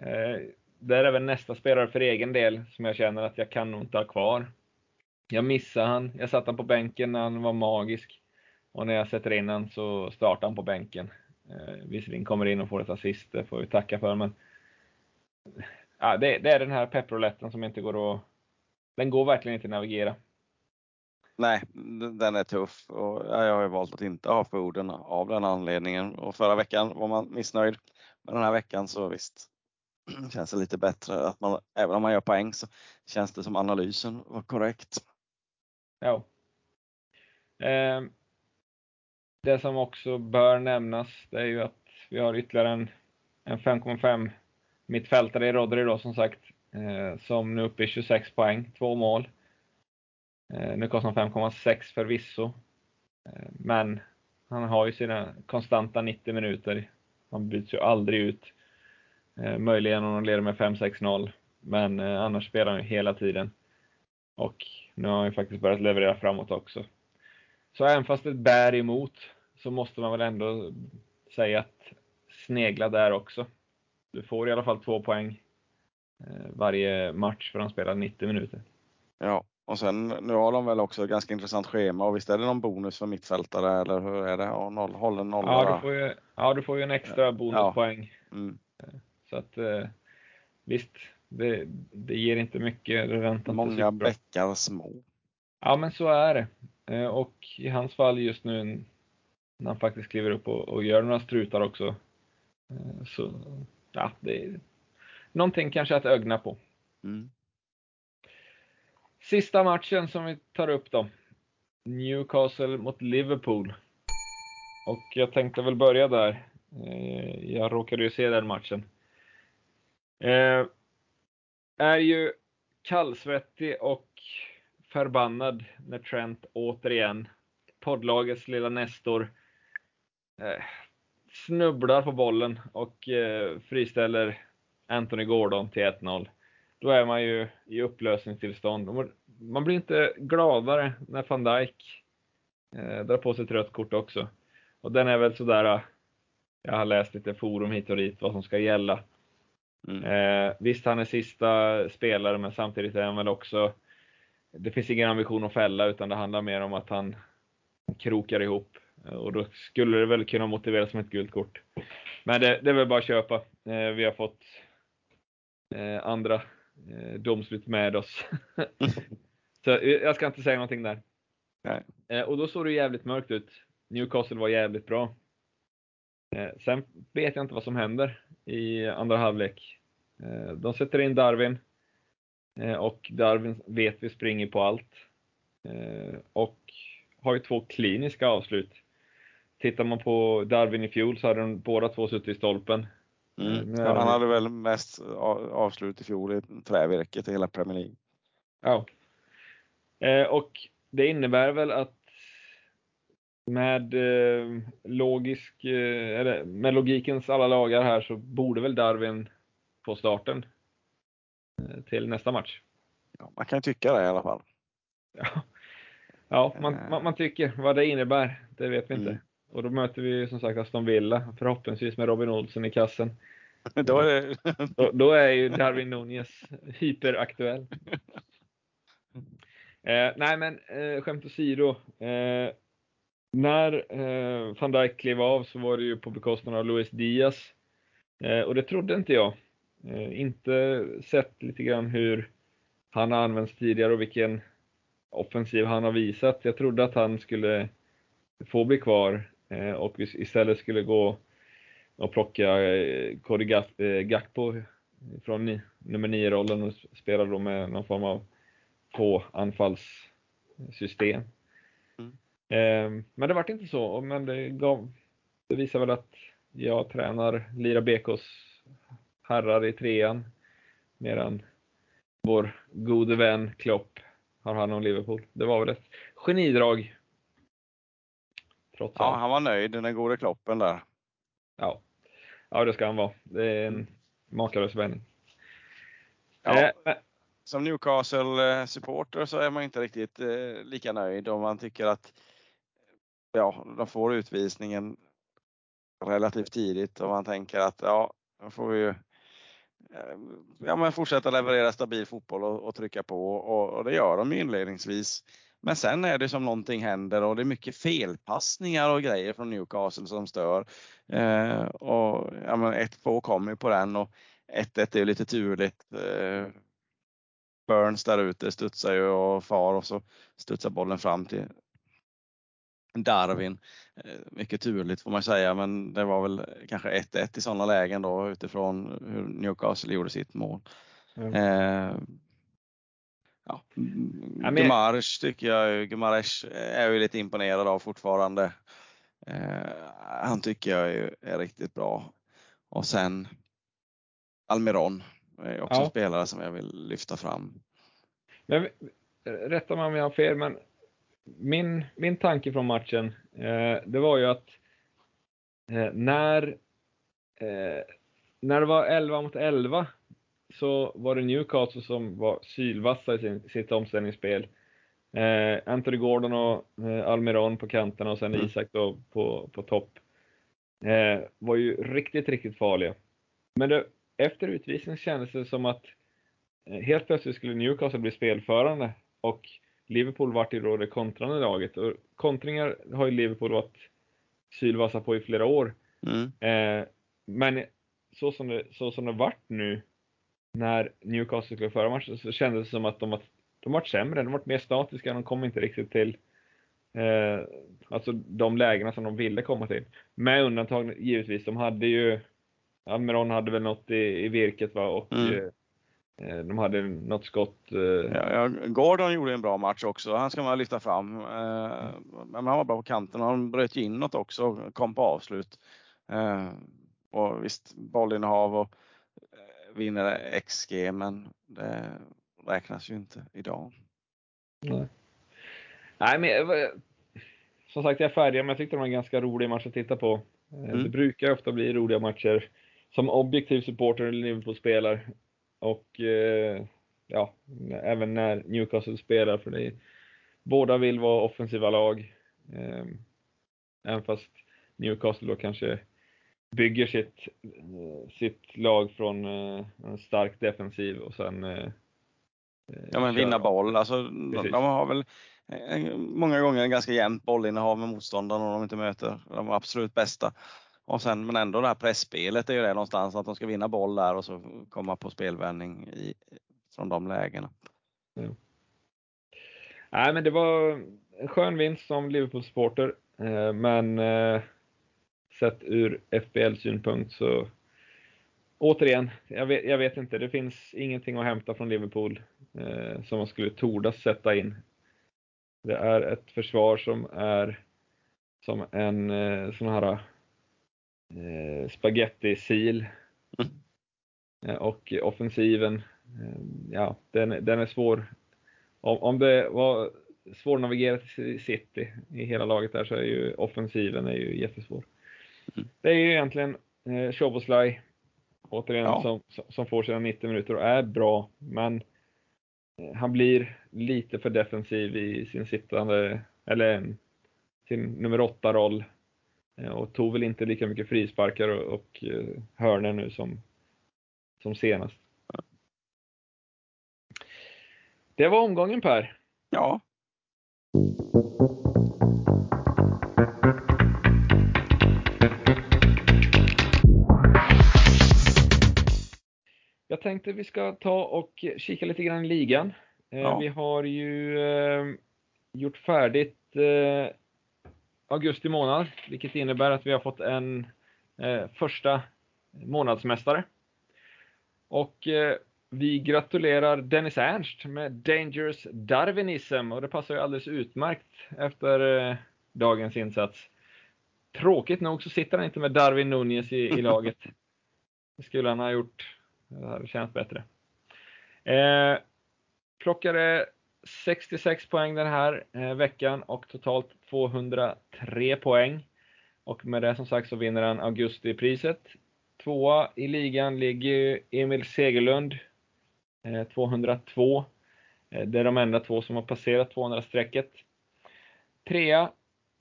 eh, där är väl nästa spelare för egen del som jag känner att jag kan nog inte ha kvar. Jag missade han, jag satte han på bänken när han var magisk. Och när jag sätter in han så startar han på bänken. Eh, visserligen kommer in och får ett assist, det får vi tacka för, men ja, det, det, är den här pepproletten som inte går att... Den går verkligen inte att navigera. Nej, den är tuff och jag har ju valt att inte ha Foden av den anledningen. Och förra veckan var man missnöjd. Men den här veckan så visst, känns det lite bättre att man, även om man gör poäng så känns det som analysen var korrekt. Ja. Eh, det som också bör nämnas, det är ju att vi har ytterligare en, en 5,5 mittfältare i Rodri då som sagt, eh, som nu är uppe i 26 poäng, två mål. Eh, nu kostar han 5,6 förvisso. Eh, men han har ju sina konstanta 90 minuter. Han byts ju aldrig ut. Eh, möjligen om han leder med 5-6-0. Men annars spelar han ju hela tiden. Och nu har han ju faktiskt börjat leverera framåt också. Så även fast det bär emot så måste man väl ändå säga att snegla där också. Du får i alla fall två poäng varje match för att spelar 90 minuter. Ja, och sen nu har de väl också ett ganska intressant schema och visst är det någon bonus för mittfältare eller hur är det? Ja, noll, håller noll ja, du får ju, ja, du får ju en extra bonuspoäng. Ja. Mm. Så att eh, visst, det, det ger inte mycket. Det Många bäckar små. Ja, men så är det. Eh, och i hans fall just nu när han faktiskt kliver upp och, och gör några strutar också. Så ja, det är någonting kanske att ögna på. Mm. Sista matchen som vi tar upp då. Newcastle mot Liverpool. Och jag tänkte väl börja där. Eh, jag råkade ju se den matchen. Eh, är ju kallsvettig och förbannad när Trent återigen, poddlagets lilla Nestor, eh, snubblar på bollen och eh, friställer Anthony Gordon till 1-0. Då är man ju i upplösningstillstånd. Man blir inte gladare när van Dijk eh, drar på sig ett rött kort också. Och den är väl sådär, eh, jag har läst lite forum hit och dit vad som ska gälla. Mm. Eh, visst, han är sista spelare, men samtidigt är han väl också, det finns ingen ambition att fälla, utan det handlar mer om att han krokar ihop och då skulle det väl kunna motiveras som ett gult kort. Men det, det är väl bara att köpa. Eh, vi har fått eh, andra eh, domslut med oss. Så jag ska inte säga någonting där. Nej. Och då såg det jävligt mörkt ut. Newcastle var jävligt bra. Sen vet jag inte vad som händer i andra halvlek. De sätter in Darwin. Och Darwin vet vi springer på allt. Och har ju två kliniska avslut. Tittar man på Darwin i fjol så hade de båda två suttit i stolpen. Mm. Ja, han hade väl mest avslut i fjol i trävirket i hela Premier League. Ja. Eh, och det innebär väl att med, eh, logisk, eh, eller med logikens alla lagar här så borde väl Darwin få starten eh, till nästa match. Ja, man kan tycka det i alla fall. Ja, ja man, man, man tycker. Vad det innebär, det vet vi inte. Mm. Och då möter vi som sagt Aston Villa, förhoppningsvis med Robin Olsen i kassen. då, är då, då, är ju Darwin Nunez hyperaktuell. Eh, nej men eh, skämt åsido. Eh, när eh, van Dijk klev av så var det ju på bekostnad av Luis Diaz. Eh, och det trodde inte jag. Eh, inte sett lite grann hur han har använts tidigare och vilken offensiv han har visat. Jag trodde att han skulle få bli kvar eh, och istället skulle gå och plocka eh, Cody eh, Gakpo från nummer 9-rollen och spela då med någon form av på anfallssystem. Mm. Men det vart inte så, men det, gav, det visar väl att jag tränar Lira BKs herrar i trean medan vår gode vän Klopp har hand om Liverpool. Det var väl ett genidrag. Trots ja, allt. han var nöjd, den gode Kloppen där. Ja. ja, det ska han vara. Det är en makalös vändning. Ja. Eh, som Newcastle-supporter så är man inte riktigt eh, lika nöjd om man tycker att ja, de får utvisningen relativt tidigt och man tänker att ja, då får vi ju eh, ja, men fortsätta leverera stabil fotboll och, och trycka på och, och, det gör de inledningsvis. Men sen är det som någonting händer och det är mycket felpassningar och grejer från Newcastle som stör. Eh, och ja, men 1-2 kommer på den och 1-1 är lite turligt. Eh, Burns där ute studsar ju och far och så studsar bollen fram till Darwin. Eh, mycket turligt får man säga, men det var väl kanske 1-1 i sådana lägen då utifrån hur Newcastle gjorde sitt mål. Mm. Eh, ja. Gumarsch tycker jag, Gumarsch är ju lite imponerad av fortfarande. Eh, han tycker jag är, är, riktigt bra. Och sen Almiron är också ja. en spelare som jag vill lyfta fram. Men, rätta mig om jag har fel, men min, min tanke från matchen, eh, det var ju att eh, när, eh, när det var 11 mot 11 så var det Newcastle som var sylvassa i sin, sitt omställningsspel. Eh, Anthony Gordon och eh, Almiron på kanterna och sen mm. Isak då på, på topp. Eh, var ju riktigt, riktigt farliga. Men det, efter utvisningen kändes det som att eh, helt plötsligt skulle Newcastle bli spelförande och Liverpool vart ju då det kontrande laget och kontringar har ju Liverpool varit sylvassa på i flera år. Mm. Eh, men så som, det, så som det vart nu när Newcastle skulle föra matchen så kändes det som att de var, de var sämre, de var mer statiska, de kom inte riktigt till eh, alltså de lägena som de ville komma till. Med undantag givetvis, de hade ju Almiron hade väl något i, i virket va och mm. Eh, Eh, de hade något skott. Eh, ja, ja, Gordon gjorde en bra match också. Han ska man lyfta fram. Eh, men han var bra på kanten. Han bröt inåt också. Kom på avslut. Och visst, bollinnehav och vinner XG, men det räknas ju inte idag. Nej, Nej men som sagt, jag är färdig, men jag tyckte det var en ganska rolig match att titta på. Mm. Det brukar ofta bli roliga matcher. Som objektiv supporter Liverpool spelar och eh, ja, även när Newcastle spelar, för det är, båda vill vara offensiva lag. Eh, även fast Newcastle då kanske bygger sitt, sitt lag från eh, en stark defensiv och sen Ja men vinna boll, alltså de, de har väl många gånger en ganska jämnt bollinnehav med motståndarna de inte möter de absolut bästa. Och sen, men ändå det här pressspelet är ju det någonstans att de ska vinna boll där och så komma på spelvändning i, från de lägena. Ja. Nej, men det var en skön vinst som Liverpool-supporter, eh, men eh, sett ur FBL-synpunkt så återigen, jag vet, jag vet, inte, det finns ingenting att hämta från Liverpool eh, som man skulle tordas sätta in. Det är ett försvar som är som en sån här eh, spaghetti-sil Mm. Och offensiven, ja, den, den är svår. Om, om det var svårnavigerat i City i hela laget där så är ju offensiven är ju jättesvår. Mm. Det är ju egentligen eh, Shoboslaj återigen ja. som, som får sina 90 minuter och är bra, men eh, han blir lite för defensiv i sin sittande, eller sin nummer 8-roll. Eh, och tog väl inte lika mycket frisparkar och, och uh, hörner nu som, som senast. Det var omgången Per. Ja. Jag tänkte vi ska ta och kika lite grann i ligan. Eh, ja. Vi har ju eh, gjort färdigt eh, augusti månad, vilket innebär att vi har fått en första månadsmästare. Och vi gratulerar Dennis Ernst med Dangerous Darwinism och det passar ju alldeles utmärkt efter dagens insats. Tråkigt nog så sitter han inte med Darwin Nunez i, i laget. Det skulle han ha gjort. Det hade känts bättre. Eh, plockade 66 poäng den här eh, veckan och totalt 203 poäng. Och med det som sagt så vinner han augustipriset. Tvåa i ligan ligger Emil Segerlund 202. Eh, eh, det är de enda två som har passerat 200-strecket. Trea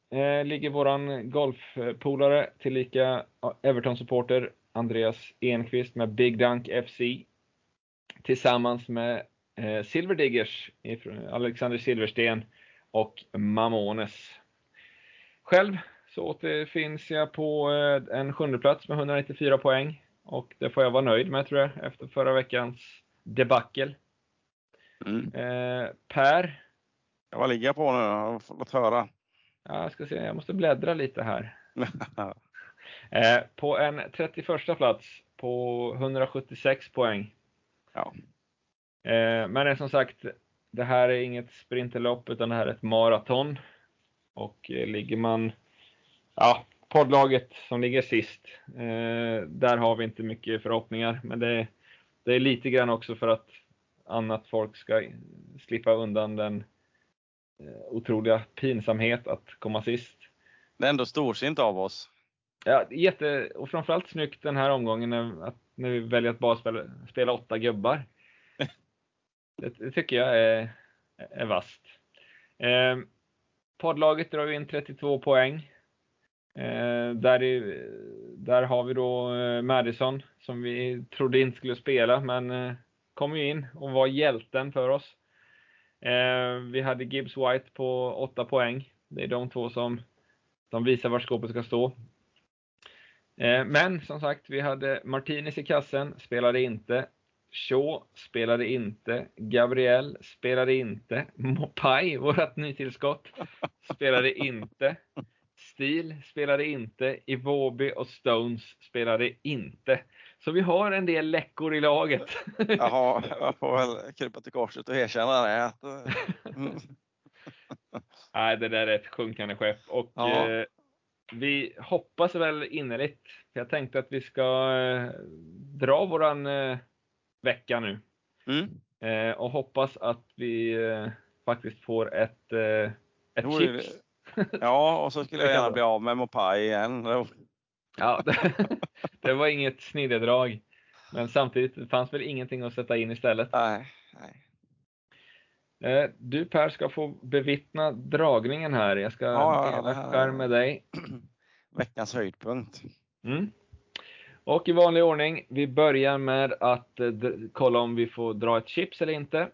eh, ligger våran golfpolare tillika Everton-supporter Andreas Enqvist med Big Dunk FC. Tillsammans med eh, Silverdiggers, Alexander Silversten och Mamones. Själv så återfinns jag på en sjunde plats med 194 poäng och det får jag vara nöjd med tror jag efter förra veckans debacle. Mm. Eh, per? Jag var ligga på nu? Jag har fått höra. Ja, jag ska se, jag måste bläddra lite här. eh, på en 31 plats på 176 poäng. Ja. Eh, men som sagt, det här är inget sprinterlopp utan det här är ett maraton. Och eh, ligger man, ja, poddlaget som ligger sist, där har vi inte mycket förhoppningar. Men det det är lite grann också för att annat folk ska slippa undan den otroliga pinsamhet att komma sist. Det är ändå storsint av oss. Ja, jätte, och framförallt snyggt den här omgången när, att, när vi väljer att bara spela, spela åtta gubbar. det, det, tycker jag är, är vasst. Eh, poddlaget drar in 32 poäng. Eh, där, är, där har vi då eh, Madison som vi trodde inte skulle spela, men eh, kom ju in och var hjälten för oss. Eh, vi hade Gibbs White på 8 poäng. Det är de två som, som visar var skåpet ska stå. Eh, men som sagt, vi hade Martinez i kassen, spelade inte. Shaw spelade inte. Gabriel spelade inte. Mopai, vårt nytillskott, spelade inte. Steel spelade inte. Iwobi och Stones spelade inte. Så vi har en del läckor i laget. Jaha, jag får väl krypa till korset och erkänna det. Mm. Nej, det där är ett sjunkande skepp och ja. eh, vi hoppas väl innerligt. Jag tänkte att vi ska eh, dra våran eh, vecka nu mm. Eh, och hoppas att vi faktiskt får ett, ett chips. Ja, och så skulle jag gärna bli av med Mopai igen. Ja, det, det var inget snilledrag. Men samtidigt det fanns väl ingenting att sätta in istället. Nej, nej. Eh, du Per ska få bevittna dragningen här. Jag ska ja, dela ja, skärm med dig. Veckans höjdpunkt. Mm. Och i vanlig ordning, vi börjar med att eh, kolla om vi får dra ett chips eller inte.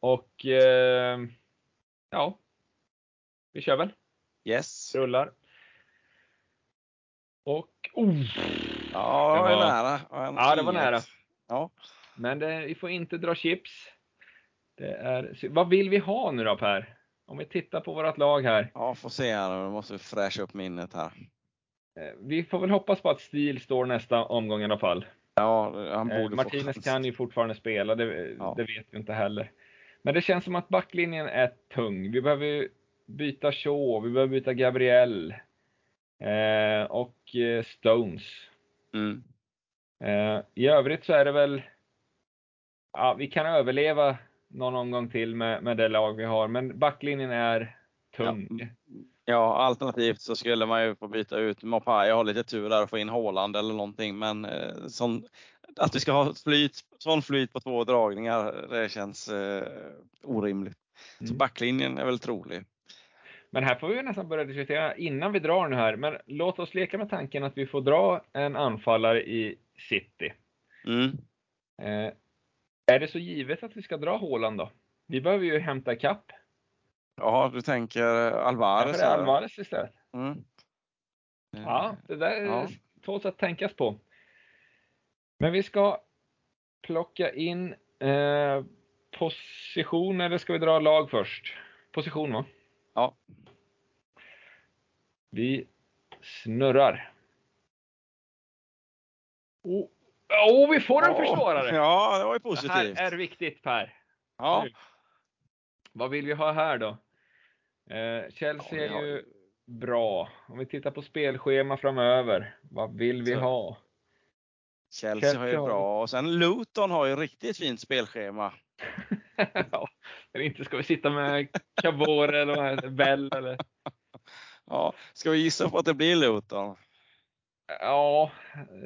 Och eh, ja, vi kör väl? Yes. Rullar. Och... Oh, ja, det var, var nära. Ja, det var nära. Ja. Men det, vi får inte dra chips. Det är, vad vill vi ha nu då Per? Om vi tittar på vårt lag här. Ja, får se här. Nu måste vi fräscha upp minnet här. Eh, vi får väl hoppas på att Stil står nästa omgång i alla fall. Ja, han borde eh, Martinez få kan ju fortfarande spela, det, ja. det, vet vi inte heller. Men det känns som att backlinjen är tung. Vi behöver byta Shaw, vi behöver byta Gabriel. Eh, och eh, Stones. Mm. Eh, I övrigt så är det väl, ja, vi kan överleva någon omgång till med, med det lag vi har, men backlinjen är tung. Ja. Ja, alternativt så skulle man ju få byta ut Mopai och ha lite tur där och få in Håland eller någonting. Men eh, sån, att vi ska ha flyt, sån flyt på två dragningar, det känns eh, orimligt. Mm. Så backlinjen är väl trolig. Men här får vi nästan börja diskutera innan vi drar nu här. Men låt oss leka med tanken att vi får dra en anfallare i City. Mm. Eh, är det så givet att vi ska dra Håland då? Vi behöver ju hämta kapp. Ja, du tänker Alvarez? Ja, det är Alvarez istället. Mm. Ja, det där är ja. sätt att tänkas på. Men vi ska plocka in eh, position, eller ska vi dra lag först? Position va? Ja. Vi snurrar. Oh, oh vi får en oh, försvarare! Ja, det var ju positivt. Det här är viktigt Per. Ja. Nu. Vad vill vi ha här då? Eh, Chelsea ja, är ju bra. Om vi tittar på spelschema framöver, vad vill vi Så. ha? Chelsea, Chelsea har ju bra och sen Luton har ju riktigt fint spelschema. ja, men inte ska vi sitta med Cabore eller Bell eller? Ja, ska vi gissa på att det blir Luton? Ja,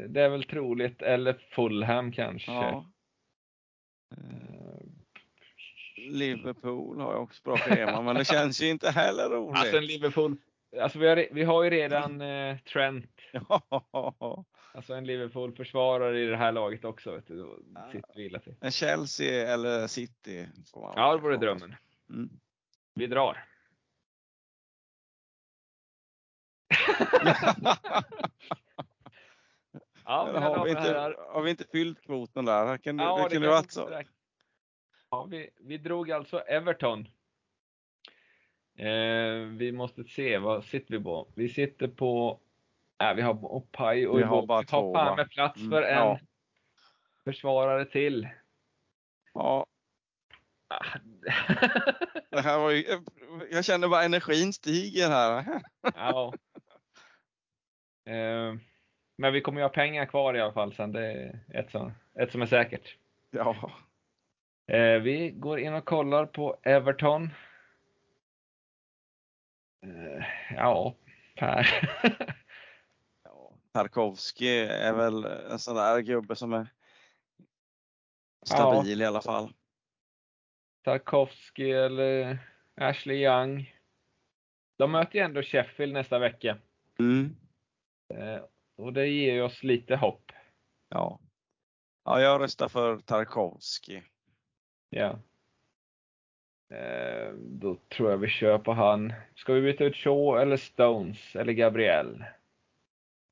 det är väl troligt. Eller Fulham kanske. Ja. Liverpool har ju också bra schema, men det känns ju inte heller roligt. Alltså en Liverpool, alltså vi har, vi har ju redan eh, Trent. Ja. Alltså en Liverpool-försvarare i det här laget också. Vet du, då sitter vi illa till. En Chelsea eller City? Ja, det vore drömmen. Mm. Vi drar. ja, har, vi inte, har vi inte fyllt kvoten där? Kan, ja, det, det det varit så. Ja, vi, vi drog alltså Everton. Eh, vi måste se, vad sitter vi på? Vi sitter på, äh, vi har Opai och vi har bara två. Har med plats mm, för en ja. försvarare till. Ja. det här var ju, jag känner bara energin stiger här. ja. Eh, men vi kommer ju ha pengar kvar i alla fall sen. Det är ett som, ett som är säkert. Ja. Eh, vi går in och kollar på Everton. Eh, ja, Per. ja, Tarkovski är väl en sån där gubbe som är stabil ja. i alla fall. Tarkovski eller Ashley Young. De möter ju ändå Sheffield nästa vecka. Mm. Och det ger oss lite hopp. Ja. Ja, jag röstar för Tarkovski. Ja. Eh, då tror jag vi kör på han. Ska vi byta ut Shaw eller Stones eller Gabriel?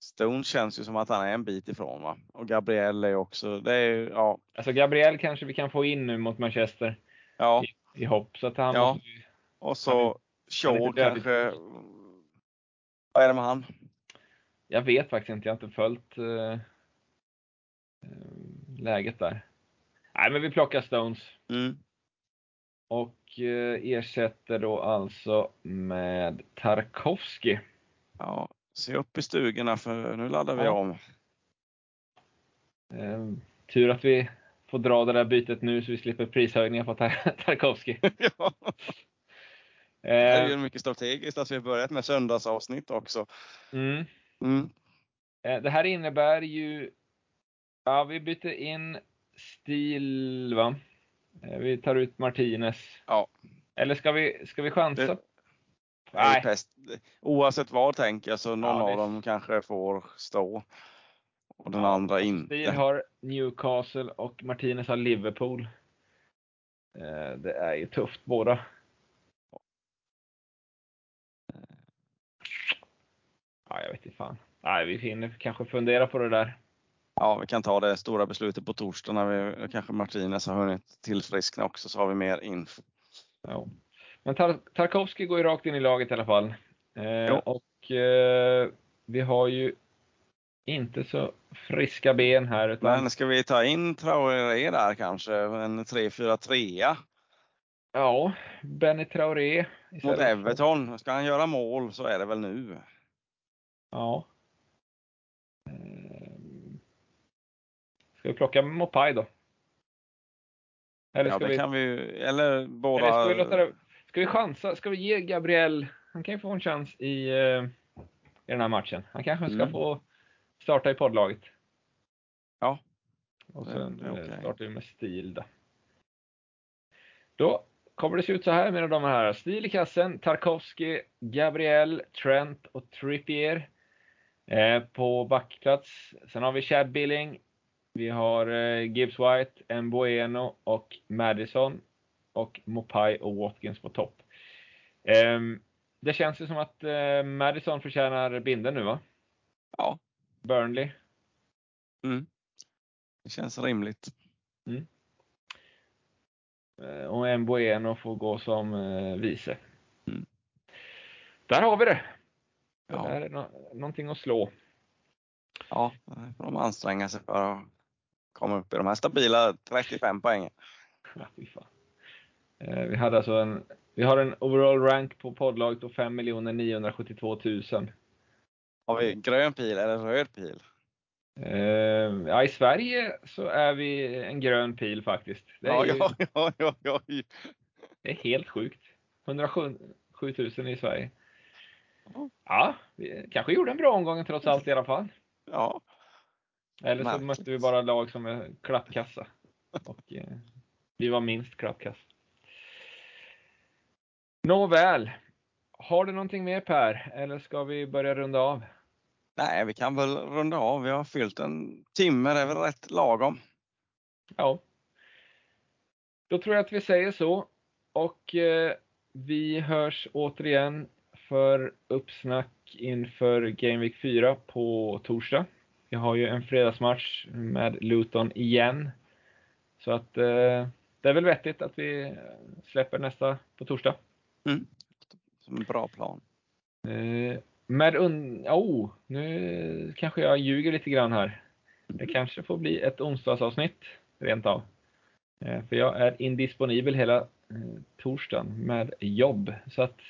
Stones känns ju som att han är en bit ifrån va? Och Gabriel är också, det är ja. Alltså Gabriel kanske vi kan få in nu mot Manchester. Ja. I, i hopp. Så att han ja. måste, Och så Shaw kanske. Vad är det med han? Jag vet faktiskt inte, jag har inte följt uh, läget där. Nej, men vi plockar Stones. Mm. Och eh, ersätter då alltså med Tarkovski. Ja, se upp i stugorna för nu laddar vi ja. om. Eh, tur att vi får dra det där bytet nu så vi slipper prishöjningar på Tar Tarkovski. ja. Det är ju mycket strategiskt att vi har börjat med söndagsavsnitt också. Mm. Mm. Eh, det här innebär ju, ja vi byter in stil, va? Eh, vi tar ut Martinez. Ja. Eller ska vi, ska vi chansa? Det, Nej. Pest. Oavsett vad tänker jag så någon ja, av dem kanske får stå. Och den ja, andra inte. Stil har Newcastle och Martinez har Liverpool. Eh, det är ju tufft båda. Ja, jag vet inte fan. Nej, vi hinner kanske fundera på det där. Ja, vi kan ta det stora beslutet på torsdag när vi kanske Martinez har hunnit tillfriskna också så har vi mer info. Ja. Men Tar Tarkovski går ju rakt in i laget i alla fall. Eh, och eh, vi har ju inte så friska ben här. Utan... Men ska vi ta in Traoré där kanske? En 3-4-3? Ja, Benny Traoré. Mot Everton. Ska han göra mål så är det väl nu. Ja. Ska vi plocka Mopai då? Eller ska ja, det vi... kan vi Eller båda. Eller ska vi låta det... Ska vi chansa? Ska vi ge Gabriel, han kan ju få en chans i, uh, i den här matchen. Han kanske ska mm. få starta i poddlaget. Ja. Och sen okay. startar vi med stil då. Då kommer det se ut så här mina damer och herrar. Stil i kassen, Tarkovsky, Gabriel, Trent och Trippier. Eh, på backplats. Sen har vi Chad Billing. Vi har eh, Gibbs White, Mbueno och Madison. Och Mopai och Watkins på topp. Eh, det känns ju som att eh, Madison förtjänar binden nu va? Ja. Burnley. Mm. Det känns rimligt. Mm. Och Mbueno får gå som vice. Mm. Där har vi det. Det ja. är no någonting att slå. Ja, det får de anstränga sig för att komma upp i de här stabila 35 poängen. Ja, eh, vi hade alltså en, vi har en overall rank på poddlaget på 5 972 000. Har vi grön pil eller röd pil? Uh, ja, i Sverige så är vi en grön pil faktiskt. Det är, ja, ja, ja, ja. Det är helt sjukt. 107 000 i Sverige. Ja, vi kanske gjorde en bra omgång trots allt i alla fall. Ja. Eller så Märkligt. mötte vi bara lag som är klappkassa. Och eh, vi var minst klappkassa. Nåväl. Har du någonting mer Per? Eller ska vi börja runda av? Nej, vi kan väl runda av. Vi har fyllt en timme, det är väl rätt lagom. Ja. Då tror jag att vi säger så. Och eh, vi hörs återigen för uppsnack inför Game Week 4 på torsdag. Vi har ju en fredagsmatch med Luton igen. Så att eh, det är väl vettigt att vi släpper nästa på torsdag. Mm. Som en bra plan. Eh, med un... Oh, nu kanske jag ljuger lite grann här. Det kanske får bli ett onsdagsavsnitt rent av. Eh, för jag är indisponibel hela eh, torsdagen med jobb. Så att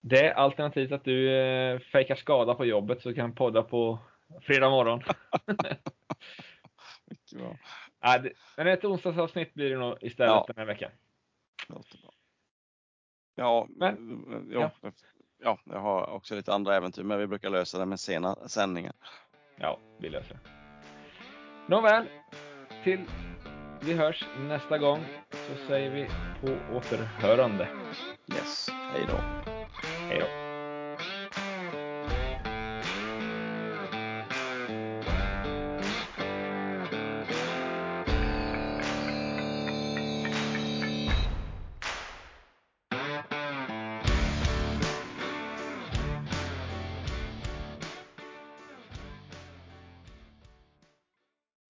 det är alternativt att du eh, fejkar skada på jobbet så du kan podda på fredag morgon. Mycket bra. Ja, det, men ett onsdagsavsnitt blir det nog istället ja. den här veckan. Ja, men, ja, ja. ja, jag har också lite andra äventyr, men vi brukar lösa det med sena sändningar. Ja, vi löser det. Nåväl, till vi hörs nästa gång så säger vi på återhörande. Yes, hej då. Hej då.